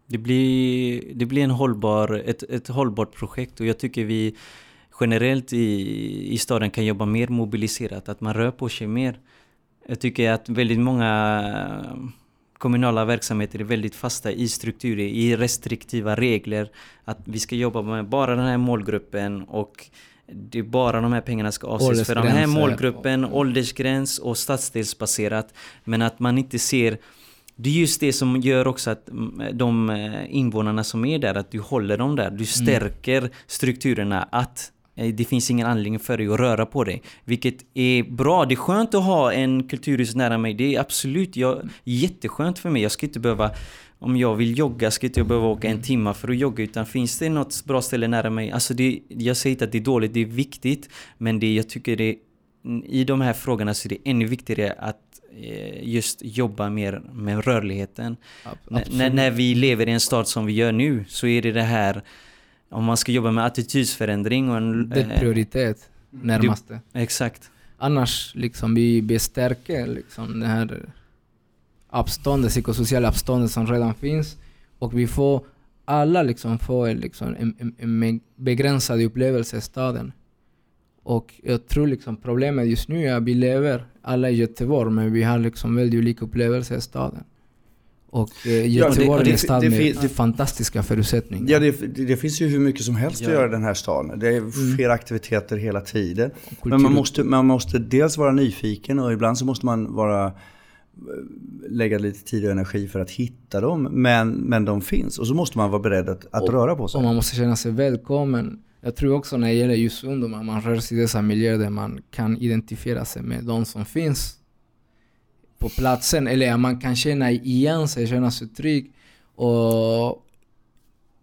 Det blir, det blir en hållbar, ett, ett hållbart projekt och jag tycker vi generellt i, i staden kan jobba mer mobiliserat, att man rör på sig mer. Jag tycker att väldigt många kommunala verksamheter är väldigt fasta i strukturer, i restriktiva regler. Att vi ska jobba med bara den här målgruppen och det är bara de här pengarna ska avses för den här målgruppen, åldersgräns och stadsdelsbaserat. Men att man inte ser det är just det som gör också att mm, de eh, invånarna som är där, att du håller dem där. Du mm. stärker mm. strukturerna att eh, det finns ingen anledning för dig att röra på dig. Vilket är bra. Det är skönt att ha en kulturhus nära mig. Det är absolut jag, jätteskönt för mig. Jag ska inte behöva om jag vill jogga ska inte jag behöva åka en timme för att jogga utan finns det något bra ställe nära mig. Alltså det, jag säger inte att det är dåligt, det är viktigt. Men det jag tycker det i de här frågorna så är det ännu viktigare att just jobba mer med rörligheten. När, när vi lever i en stad som vi gör nu så är det det här om man ska jobba med attitydsförändring och en... Det är eh, prioritet närmaste. exakt. Annars liksom vi bestärker liksom det här avståndet, psykosociala avståndet som redan finns och vi får alla liksom får liksom en, en, en begränsad upplevelse i staden. Och jag tror liksom problemet just nu är att vi lever alla i Göteborg, men vi har liksom väldigt olika upplevelser i staden. Och eh, Göteborg är en stad med det, fantastiska förutsättningar. Ja, det, det, finns ju hur mycket som helst ja. att göra i den här staden. Det är mm. fler mm. aktiviteter hela tiden. Men man måste, man måste dels vara nyfiken och ibland så måste man vara eh, lägga lite tid och energi för att hitta dem. Men, men de finns och så måste man vara beredd att, att och, röra på sig. Och man måste känna sig välkommen. Jag tror också när det gäller just ungdomar, man rör sig i dessa miljöer där man kan identifiera sig med de som finns på platsen. Eller man kan känna igen sig, känna sig trygg. Och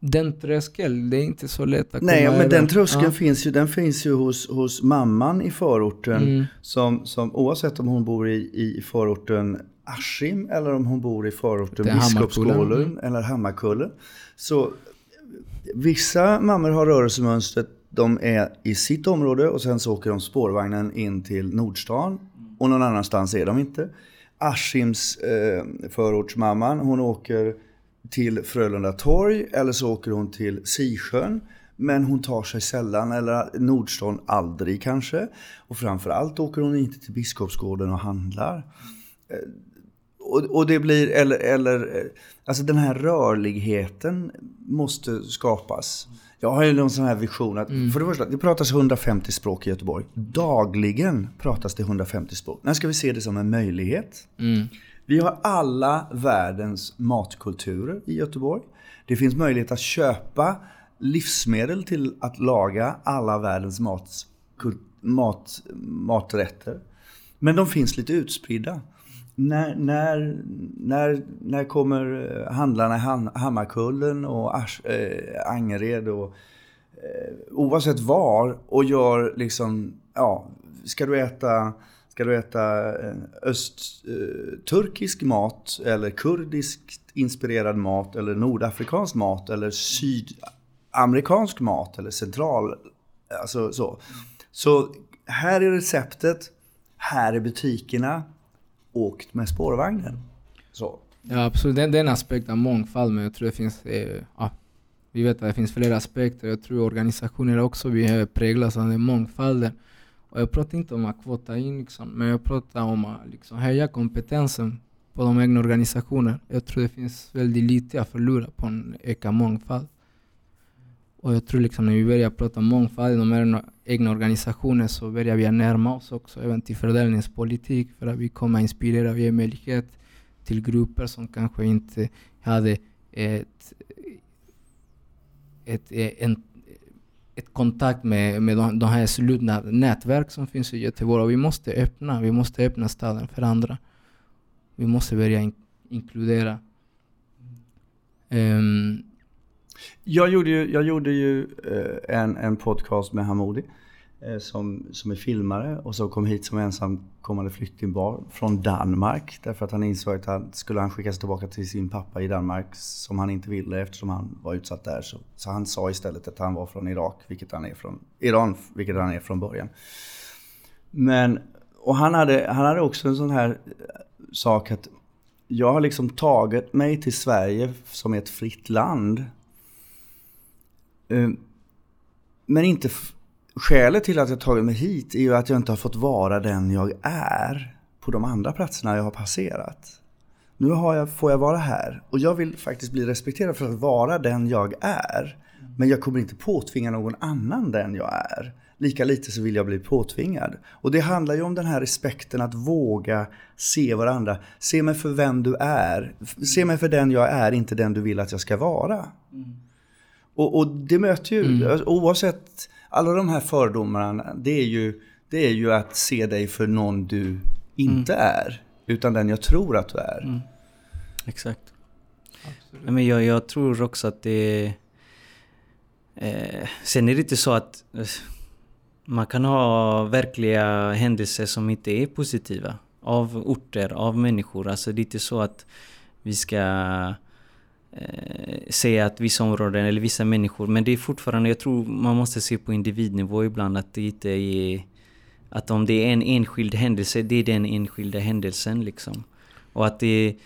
den tröskeln, det är inte så lätt att Nej, komma men över. den tröskeln ja. finns ju, den finns ju hos, hos mamman i förorten. Mm. Som, som oavsett om hon bor i, i förorten Askim eller om hon bor i förorten Biskopsgården mm. eller Hammarkullen. Så Vissa mammor har rörelsemönstret, de är i sitt område och sen så åker de spårvagnen in till Nordstan och någon annanstans är de inte. Askims eh, förortsmamman, hon åker till Frölunda torg eller så åker hon till Sisjön. Men hon tar sig sällan, eller Nordstan aldrig kanske. Och framförallt åker hon inte till Biskopsgården och handlar. Eh, Eh, och, och, det blir, eller, eller, alltså den här rörligheten måste skapas. Jag har ju någon sån här vision att, mm. för det första, det pratas 150 språk i Göteborg. Dagligen pratas det 150 språk. När ska vi se det som en möjlighet? Mm. Vi har alla världens matkulturer i Göteborg. Det finns möjlighet att köpa livsmedel till att laga alla världens mat, mat, maträtter. Men de finns lite utspridda när, när, när, när kommer eh, handlarna i Hammarkullen och Ars, äh, Angered och äh, oavsett var och gör liksom, ja, ska du äta Ska du äta östturkisk mat eller kurdiskt inspirerad mat eller nordafrikansk mat eller sydamerikansk mat eller central... Alltså så. Så här är receptet, här är butikerna, åkt med spårvagnen. Så. Ja absolut, det, det är en aspekt av mångfald men jag tror det finns, eh, ja, vi vet att det finns flera aspekter. Jag tror organisationer också behöver präglas av den mångfalden. Och jag pratar inte om att kvota in liksom, men jag pratar om att liksom, höja kompetensen på de egna organisationerna. Jag tror det finns väldigt lite att förlora på en ökad mångfald. Och jag tror liksom när vi börjar prata mångfald i de egna organisationerna så börjar vi närma oss också även till fördelningspolitik för att vi kommer inspirera och ge möjlighet till grupper som kanske inte hade ett, ett, en, ett kontakt med, med de, de här slutna nätverk som finns i Göteborg. Och vi måste öppna, vi måste öppna staden för andra. Vi måste börja in, inkludera. Um, jag gjorde ju, jag gjorde ju eh, en, en podcast med Hamoudi eh, som, som är filmare och så kom hit som ensamkommande flyktingbarn från Danmark. Därför att han insåg att han, skulle han skickas tillbaka till sin pappa i Danmark som han inte ville eftersom han var utsatt där. Så, så han sa istället att han var från Irak, vilket han är från Iran, vilket han är från början. Men, och han hade, han hade också en sån här eh, sak att jag har liksom tagit mig till Sverige som ett fritt land Eh, men inte... Skälet till att jag tagit mig hit är ju att jag inte har fått vara den jag är på de andra platserna jag har passerat. Nu har jag, får jag vara här och jag vill faktiskt bli respekterad för att vara den jag är. Men jag kommer inte påtvinga någon annan den jag är. Lika lite så vill jag bli påtvingad. Och det handlar ju om den här respekten att våga se varandra. Se mig för vem du är. Se mig för den jag är, inte den du vill att jag ska vara. Mm. Och, och det möter ju, mm. Alltså, oavsett alla de här fördomarna, det är, ju, det är ju att se dig för någon du inte mm. är. Utan den jag tror att du är. Mm. Exakt. Absolut. Men jag, jag tror också att det eh, Sen är det inte så att eh, man kan ha verkliga händelser som inte är positiva. Av orter, av människor. Alltså det är inte så att vi ska eh, säga att vissa områden eller vissa människor, men det är fortfarande, jag tror man måste se på individnivå ibland att det inte är att om det är en enskild händelse, det är den enskilda händelsen liksom. Och att det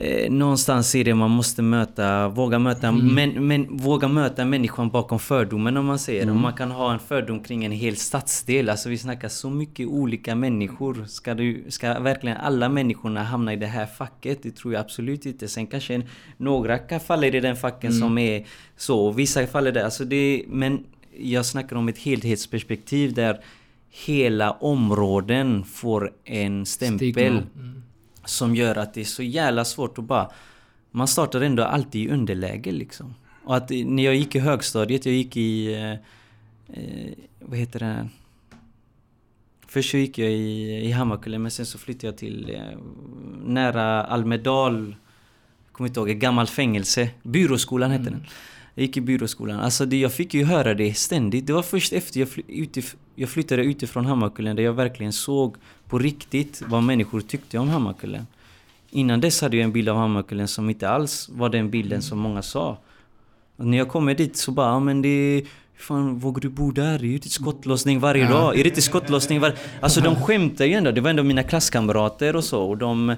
eh, någonstans är det man måste möta, våga möta, mm. men, men, våga möta människan bakom fördomen om man säger. Mm. Om man kan ha en fördom kring en hel stadsdel. Alltså vi snackar så mycket olika människor. Ska, du, ska verkligen alla människorna hamna i det här facket? Det tror jag absolut inte. Sen kanske några kan falla i den facken mm. som är så, vissa faller där. Alltså det, men jag snackar om ett helhetsperspektiv där hela områden får en stämpel. Mm som gör att det är så jävla svårt att bara... Man startar ändå alltid i underläge liksom. Och att när jag gick i högstadiet, jag gick i... Eh, eh, vad heter det? Först så gick jag i, i Hammarkullen men sen så flyttade jag till eh, nära Almedal. Jag kommer inte ihåg, ett gammalt fängelse. Byråskolan hette mm. den. Jag gick i byråskolan. Alltså det, jag fick ju höra det ständigt. Det var först efter jag, fly, utif, jag flyttade utifrån Hammarkullen där jag verkligen såg på riktigt vad människor tyckte om Hammarkullen. Innan dess hade jag en bild av Hammarkullen som inte alls var den bilden som många sa. Och när jag kommer dit så bara, ja men det Fan, vågar du bo där? Det är ju inte skottlossning varje dag. Är det inte skottlossning varje... Alltså de skämtar ju ändå. Det var ändå mina klasskamrater och så. Och de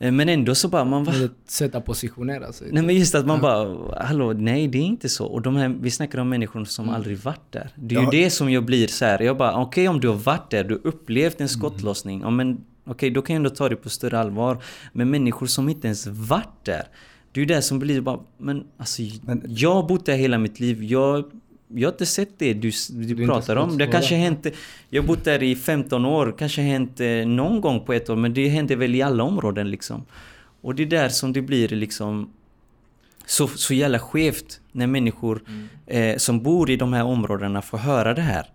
men ändå så bara man bara... Sätt att positionera sig. Nej men just att man ja. bara, hallå nej det är inte så. Och de här, vi snackar om människor som mm. aldrig varit där. Det är ja. ju det som jag blir så här. jag bara, okej okay, om du har varit där, du har upplevt en skottlossning. Mm. Ja, men okej okay, då kan jag ändå ta det på större allvar. Men människor som inte ens varit där. Det är ju det som blir bara, men alltså men, jag har bott där hela mitt liv. Jag jag har inte sett det du, du, du pratar om. Det kanske hänt... Jag har bott där i 15 år. kanske hänt eh, någon gång på ett år. Men det händer väl i alla områden liksom. Och det är där som det blir liksom... Så, så jävla skevt när människor mm. eh, som bor i de här områdena får höra det här.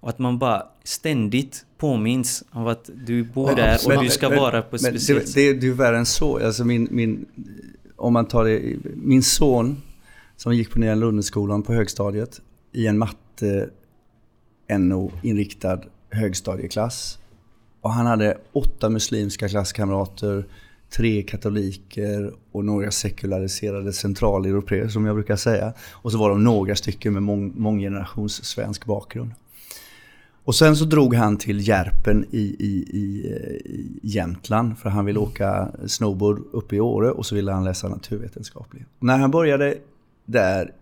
Och att man bara ständigt påminns om att du bor ja, där och men, du ska men, vara på ett speciellt sätt. Det, det, är ju värre än så. Alltså min, min, om man tar det, min son som gick på Nya Lundeskolan på högstadiet i en matte NO-inriktad högstadieklass. Och han hade åtta muslimska klasskamrater, tre katoliker och några sekulariserade centraleuropeer som jag brukar säga. Och så var de några stycken med mång, månggenerations svensk bakgrund. Och sen så drog han till Järpen i, i, i, eh, i Jämtland för han ville åka snowboard uppe i Åre och så ville han läsa naturvetenskaplig. När han började där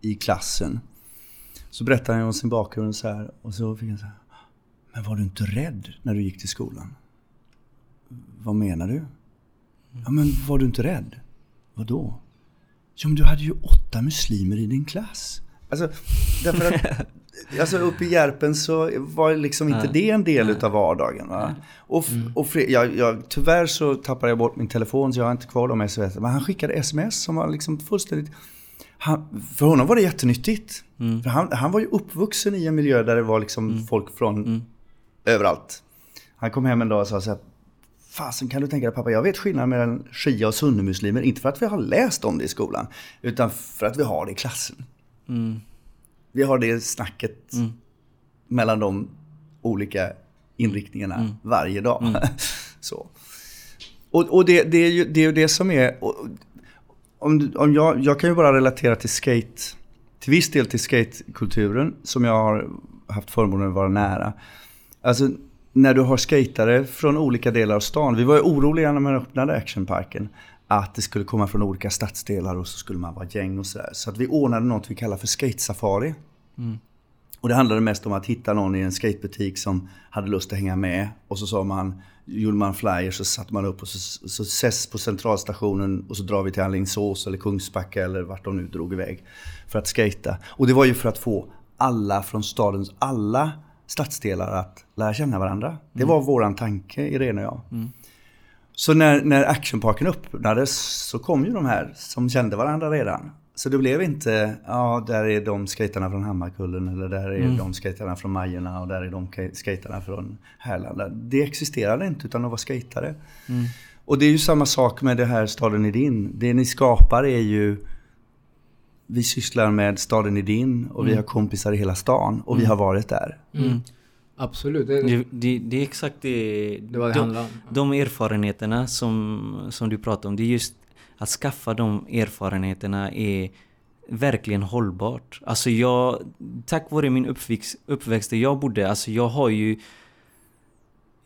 i klassen så berättade han om sin bakgrund så här och så fick han så här. Men var du inte rädd när du gick till skolan? Vad menar du? Ja men var du inte rädd? Vad då? Ja men du hade ju åtta muslimer i din klass. Alltså, därför att alltså uppe i Järpen så var liksom inte det en del utav vardagen. Va? Och, Mm. och jag, jag, tyvärr så tappade jag bort min telefon så jag har inte kvar de sms. Men han skickade sms som var liksom fullständigt... Han, för honom var det jättenyttigt. Mm. För han, han var ju uppvuxen i en miljö där det var liksom folk från Mm. överallt. Han kom hem en dag och sa så här. Fasen kan du tänka dig pappa, jag vet skillnaden mellan shia och sunnimuslimer. Inte för att vi har läst om det i skolan. Utan för att vi har det i klassen. Mm. Vi har det snacket Mm. mellan de olika inriktningarna Mm. varje dag. så. Och, och det, det, är ju, det är ju det som är... Om, om jag, jag kan ju bara relatera till skate, till viss del till skatekulturen som jag har haft förmånen att vara nära. Alltså när du har skatare från olika delar av stan. Vi var ju oroliga när man öppnade actionparken. Att det skulle komma från olika stadsdelar och så skulle man vara gäng och sådär. Så att vi ordnade något vi kallar för skatesafari. Mm. Och det handlade mest om att hitta någon i en skatebutik som hade lust att hänga med. Och så sa man, gjorde man flyers så satte man upp och så, så ses på centralstationen och så drar vi till Alingsås eller Kungsbacka eller vart de nu drog iväg. För att skata. Och det var ju för att få alla från stadens alla stadsdelar att lära känna varandra. Det var våran tanke, Irene och jag. Mm. Så när, när actionparken öppnades så kom ju de här som kände varandra redan. Så det blev inte, ja där är de skaterna från Hammarkullen eller där är Mm. de skaterna från Majorna och där är de skaterna från Härlanda. Det existerade inte utan de var skatare. Mm. Och det är ju samma sak med det här Staden i din. Det ni skapar är ju vi sysslar med Staden i din och vi Mm. har kompisar i hela stan och vi har varit där. Mm. Absolut, det, Det, det, är exakt det. det var det de, handlade om. de erfarenheterna som, som du pratar om, det är just att skaffa de erfarenheterna är verkligen hållbart. Alltså jag, tack vare min uppväxt, uppväxt där jag bodde, alltså jag har ju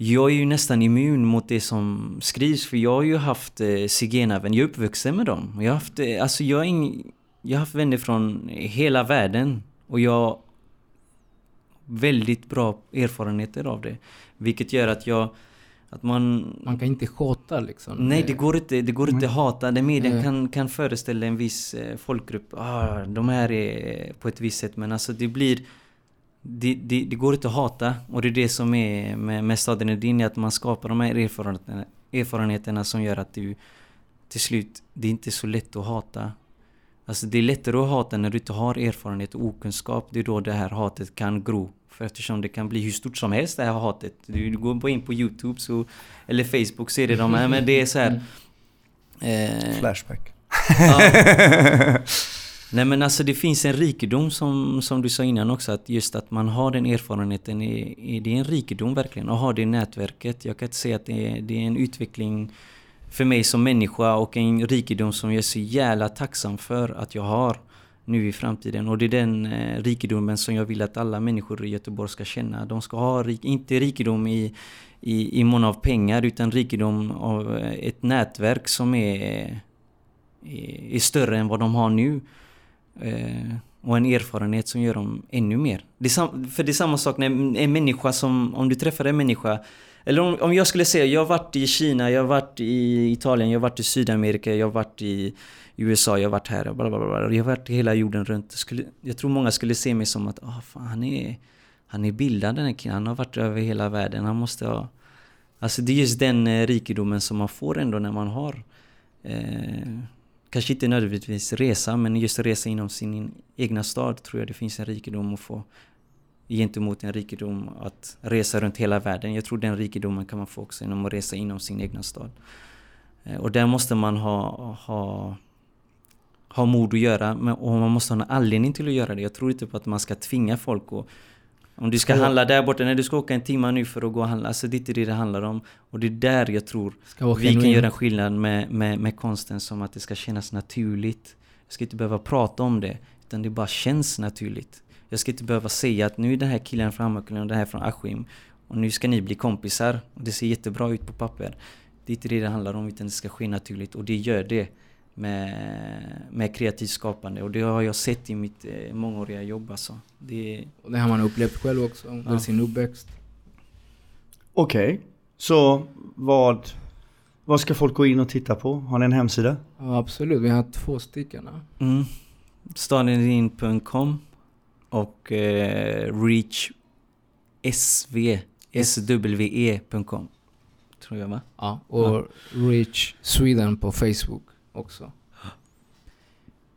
jag är ju nästan immun mot det som skrivs för jag har ju haft eh, zigenarvänner, jag är uppvuxen med dem. Jag har haft, eh, alltså jag, ing, jag har haft vänner från hela världen och jag har väldigt bra erfarenheter av det. Vilket gör att jag, att man... Man kan inte hata liksom. Nej, det går inte, det går inte att hata. Det medien kan, kan föreställa en viss eh, folkgrupp. Ah, de här är på ett visst sätt. Men alltså det blir... Det, det, det går inte att hata. Och det är det som är med, med staden Edin, att man skapar de här erfarenheterna, erfarenheterna som gör att du till slut, det är inte så lätt att hata. Alltså det är lättare att hata när du inte har erfarenhet och okunskap. Det är då det här hatet kan gro. För eftersom det kan bli hur stort som helst det här hatet. Du går bara in på Youtube så, eller Facebook så är det de här, men det är så här. Eh, Flashback. ja. Nej men alltså det finns en rikedom som, som du sa innan också att just att man har den erfarenheten är, är det är en rikedom verkligen att ha det nätverket. Jag kan inte säga att det är, det är en utveckling för mig som människa och en rikedom som jag är så jävla tacksam för att jag har nu i framtiden. Och det är den eh, rikedomen som jag vill att alla människor i Göteborg ska känna. De ska ha, rik, inte rikedom i, i, i mån av pengar utan rikedom av eh, ett nätverk som är, är, är större än vad de har nu. Eh, och en erfarenhet som gör dem ännu mer. Det sam, för det är samma sak när en människa som, om du träffar en människa eller om, om jag skulle säga, jag har varit i Kina, jag har varit i Italien, jag har varit i Sydamerika, jag har varit i USA, jag har varit här, bla bla bla. Jag har varit hela jorden runt. Skulle, jag tror många skulle se mig som att, oh, fan, han är, han är bildad den här killen, han har varit över hela världen, han måste ha... Alltså det är just den eh, rikedomen som man får ändå när man har eh, Kanske inte nödvändigtvis resa, men just resa inom sin egna stad tror jag det finns en rikedom att få gentemot en rikedom att resa runt hela världen. Jag tror den rikedomen kan man få också genom att resa inom sin egna stad. Eh, och där måste man ha, ha, ha mod att göra men- och man måste ha en anledning till att göra det. Jag tror inte på att man ska tvinga folk att om du ska Ska- handla där borta, när du ska åka en timme nu för att gå och handla. Alltså det är inte det det handlar om. Och det är där jag tror vi kan genuint. göra en skillnad med, med, med konsten som att det ska kännas naturligt. Jag ska inte behöva prata om det, utan det bara känns naturligt. Jag ska inte behöva säga att nu är den här killen från Hammarkullen och den här från Askim. Och nu ska ni bli kompisar. Och det ser jättebra ut på papper. Det är inte det det handlar om utan det ska ske naturligt. Och det gör det med, med kreativt skapande. Och det har jag sett i mitt eh, mångåriga jobb alltså. Det, Och det har man upplevt själv också under Ja. sin uppväxt. Okej, så vad, vad ska folk gå in och titta på? Har ni en hemsida? Ja, absolut, vi har två stycken. ja. mm, stadendin.com och eh, reach sv swe.com Tror jag va? Ja, och Reach Sweden på Facebook också.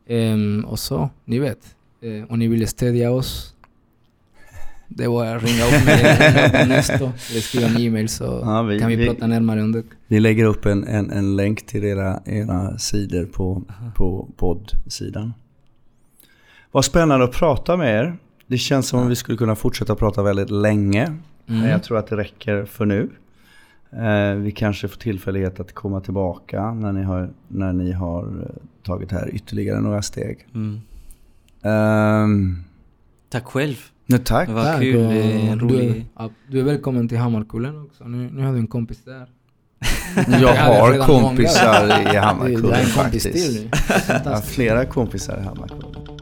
Ehm, och så, ni vet. Eh, om ni vill stödja oss. Det var att ringa upp mig Ernesto eller skriva en e-mail så Ja, vi- kan vi, vi- prata närmare om det. Vi lägger upp en, en, en länk till era, era sidor på, på poddsidan. Vad spännande att prata med er. Det känns som om vi skulle kunna fortsätta prata väldigt länge. Men Mm. jag tror att det räcker för nu. Eh, vi kanske får tillfällighet att komma tillbaka när ni har, när ni har eh, tagit här ytterligare några steg. Mm. Ehm, Tack själv. nu tack. Det var Tack, kul. och eh, du, ja, du är välkommen till Hammarkullen också. Nu, nu har du en kompis där. Jag har kompisar i Hammarkullen faktiskt. Jag har flera kompisar i Hammarkullen.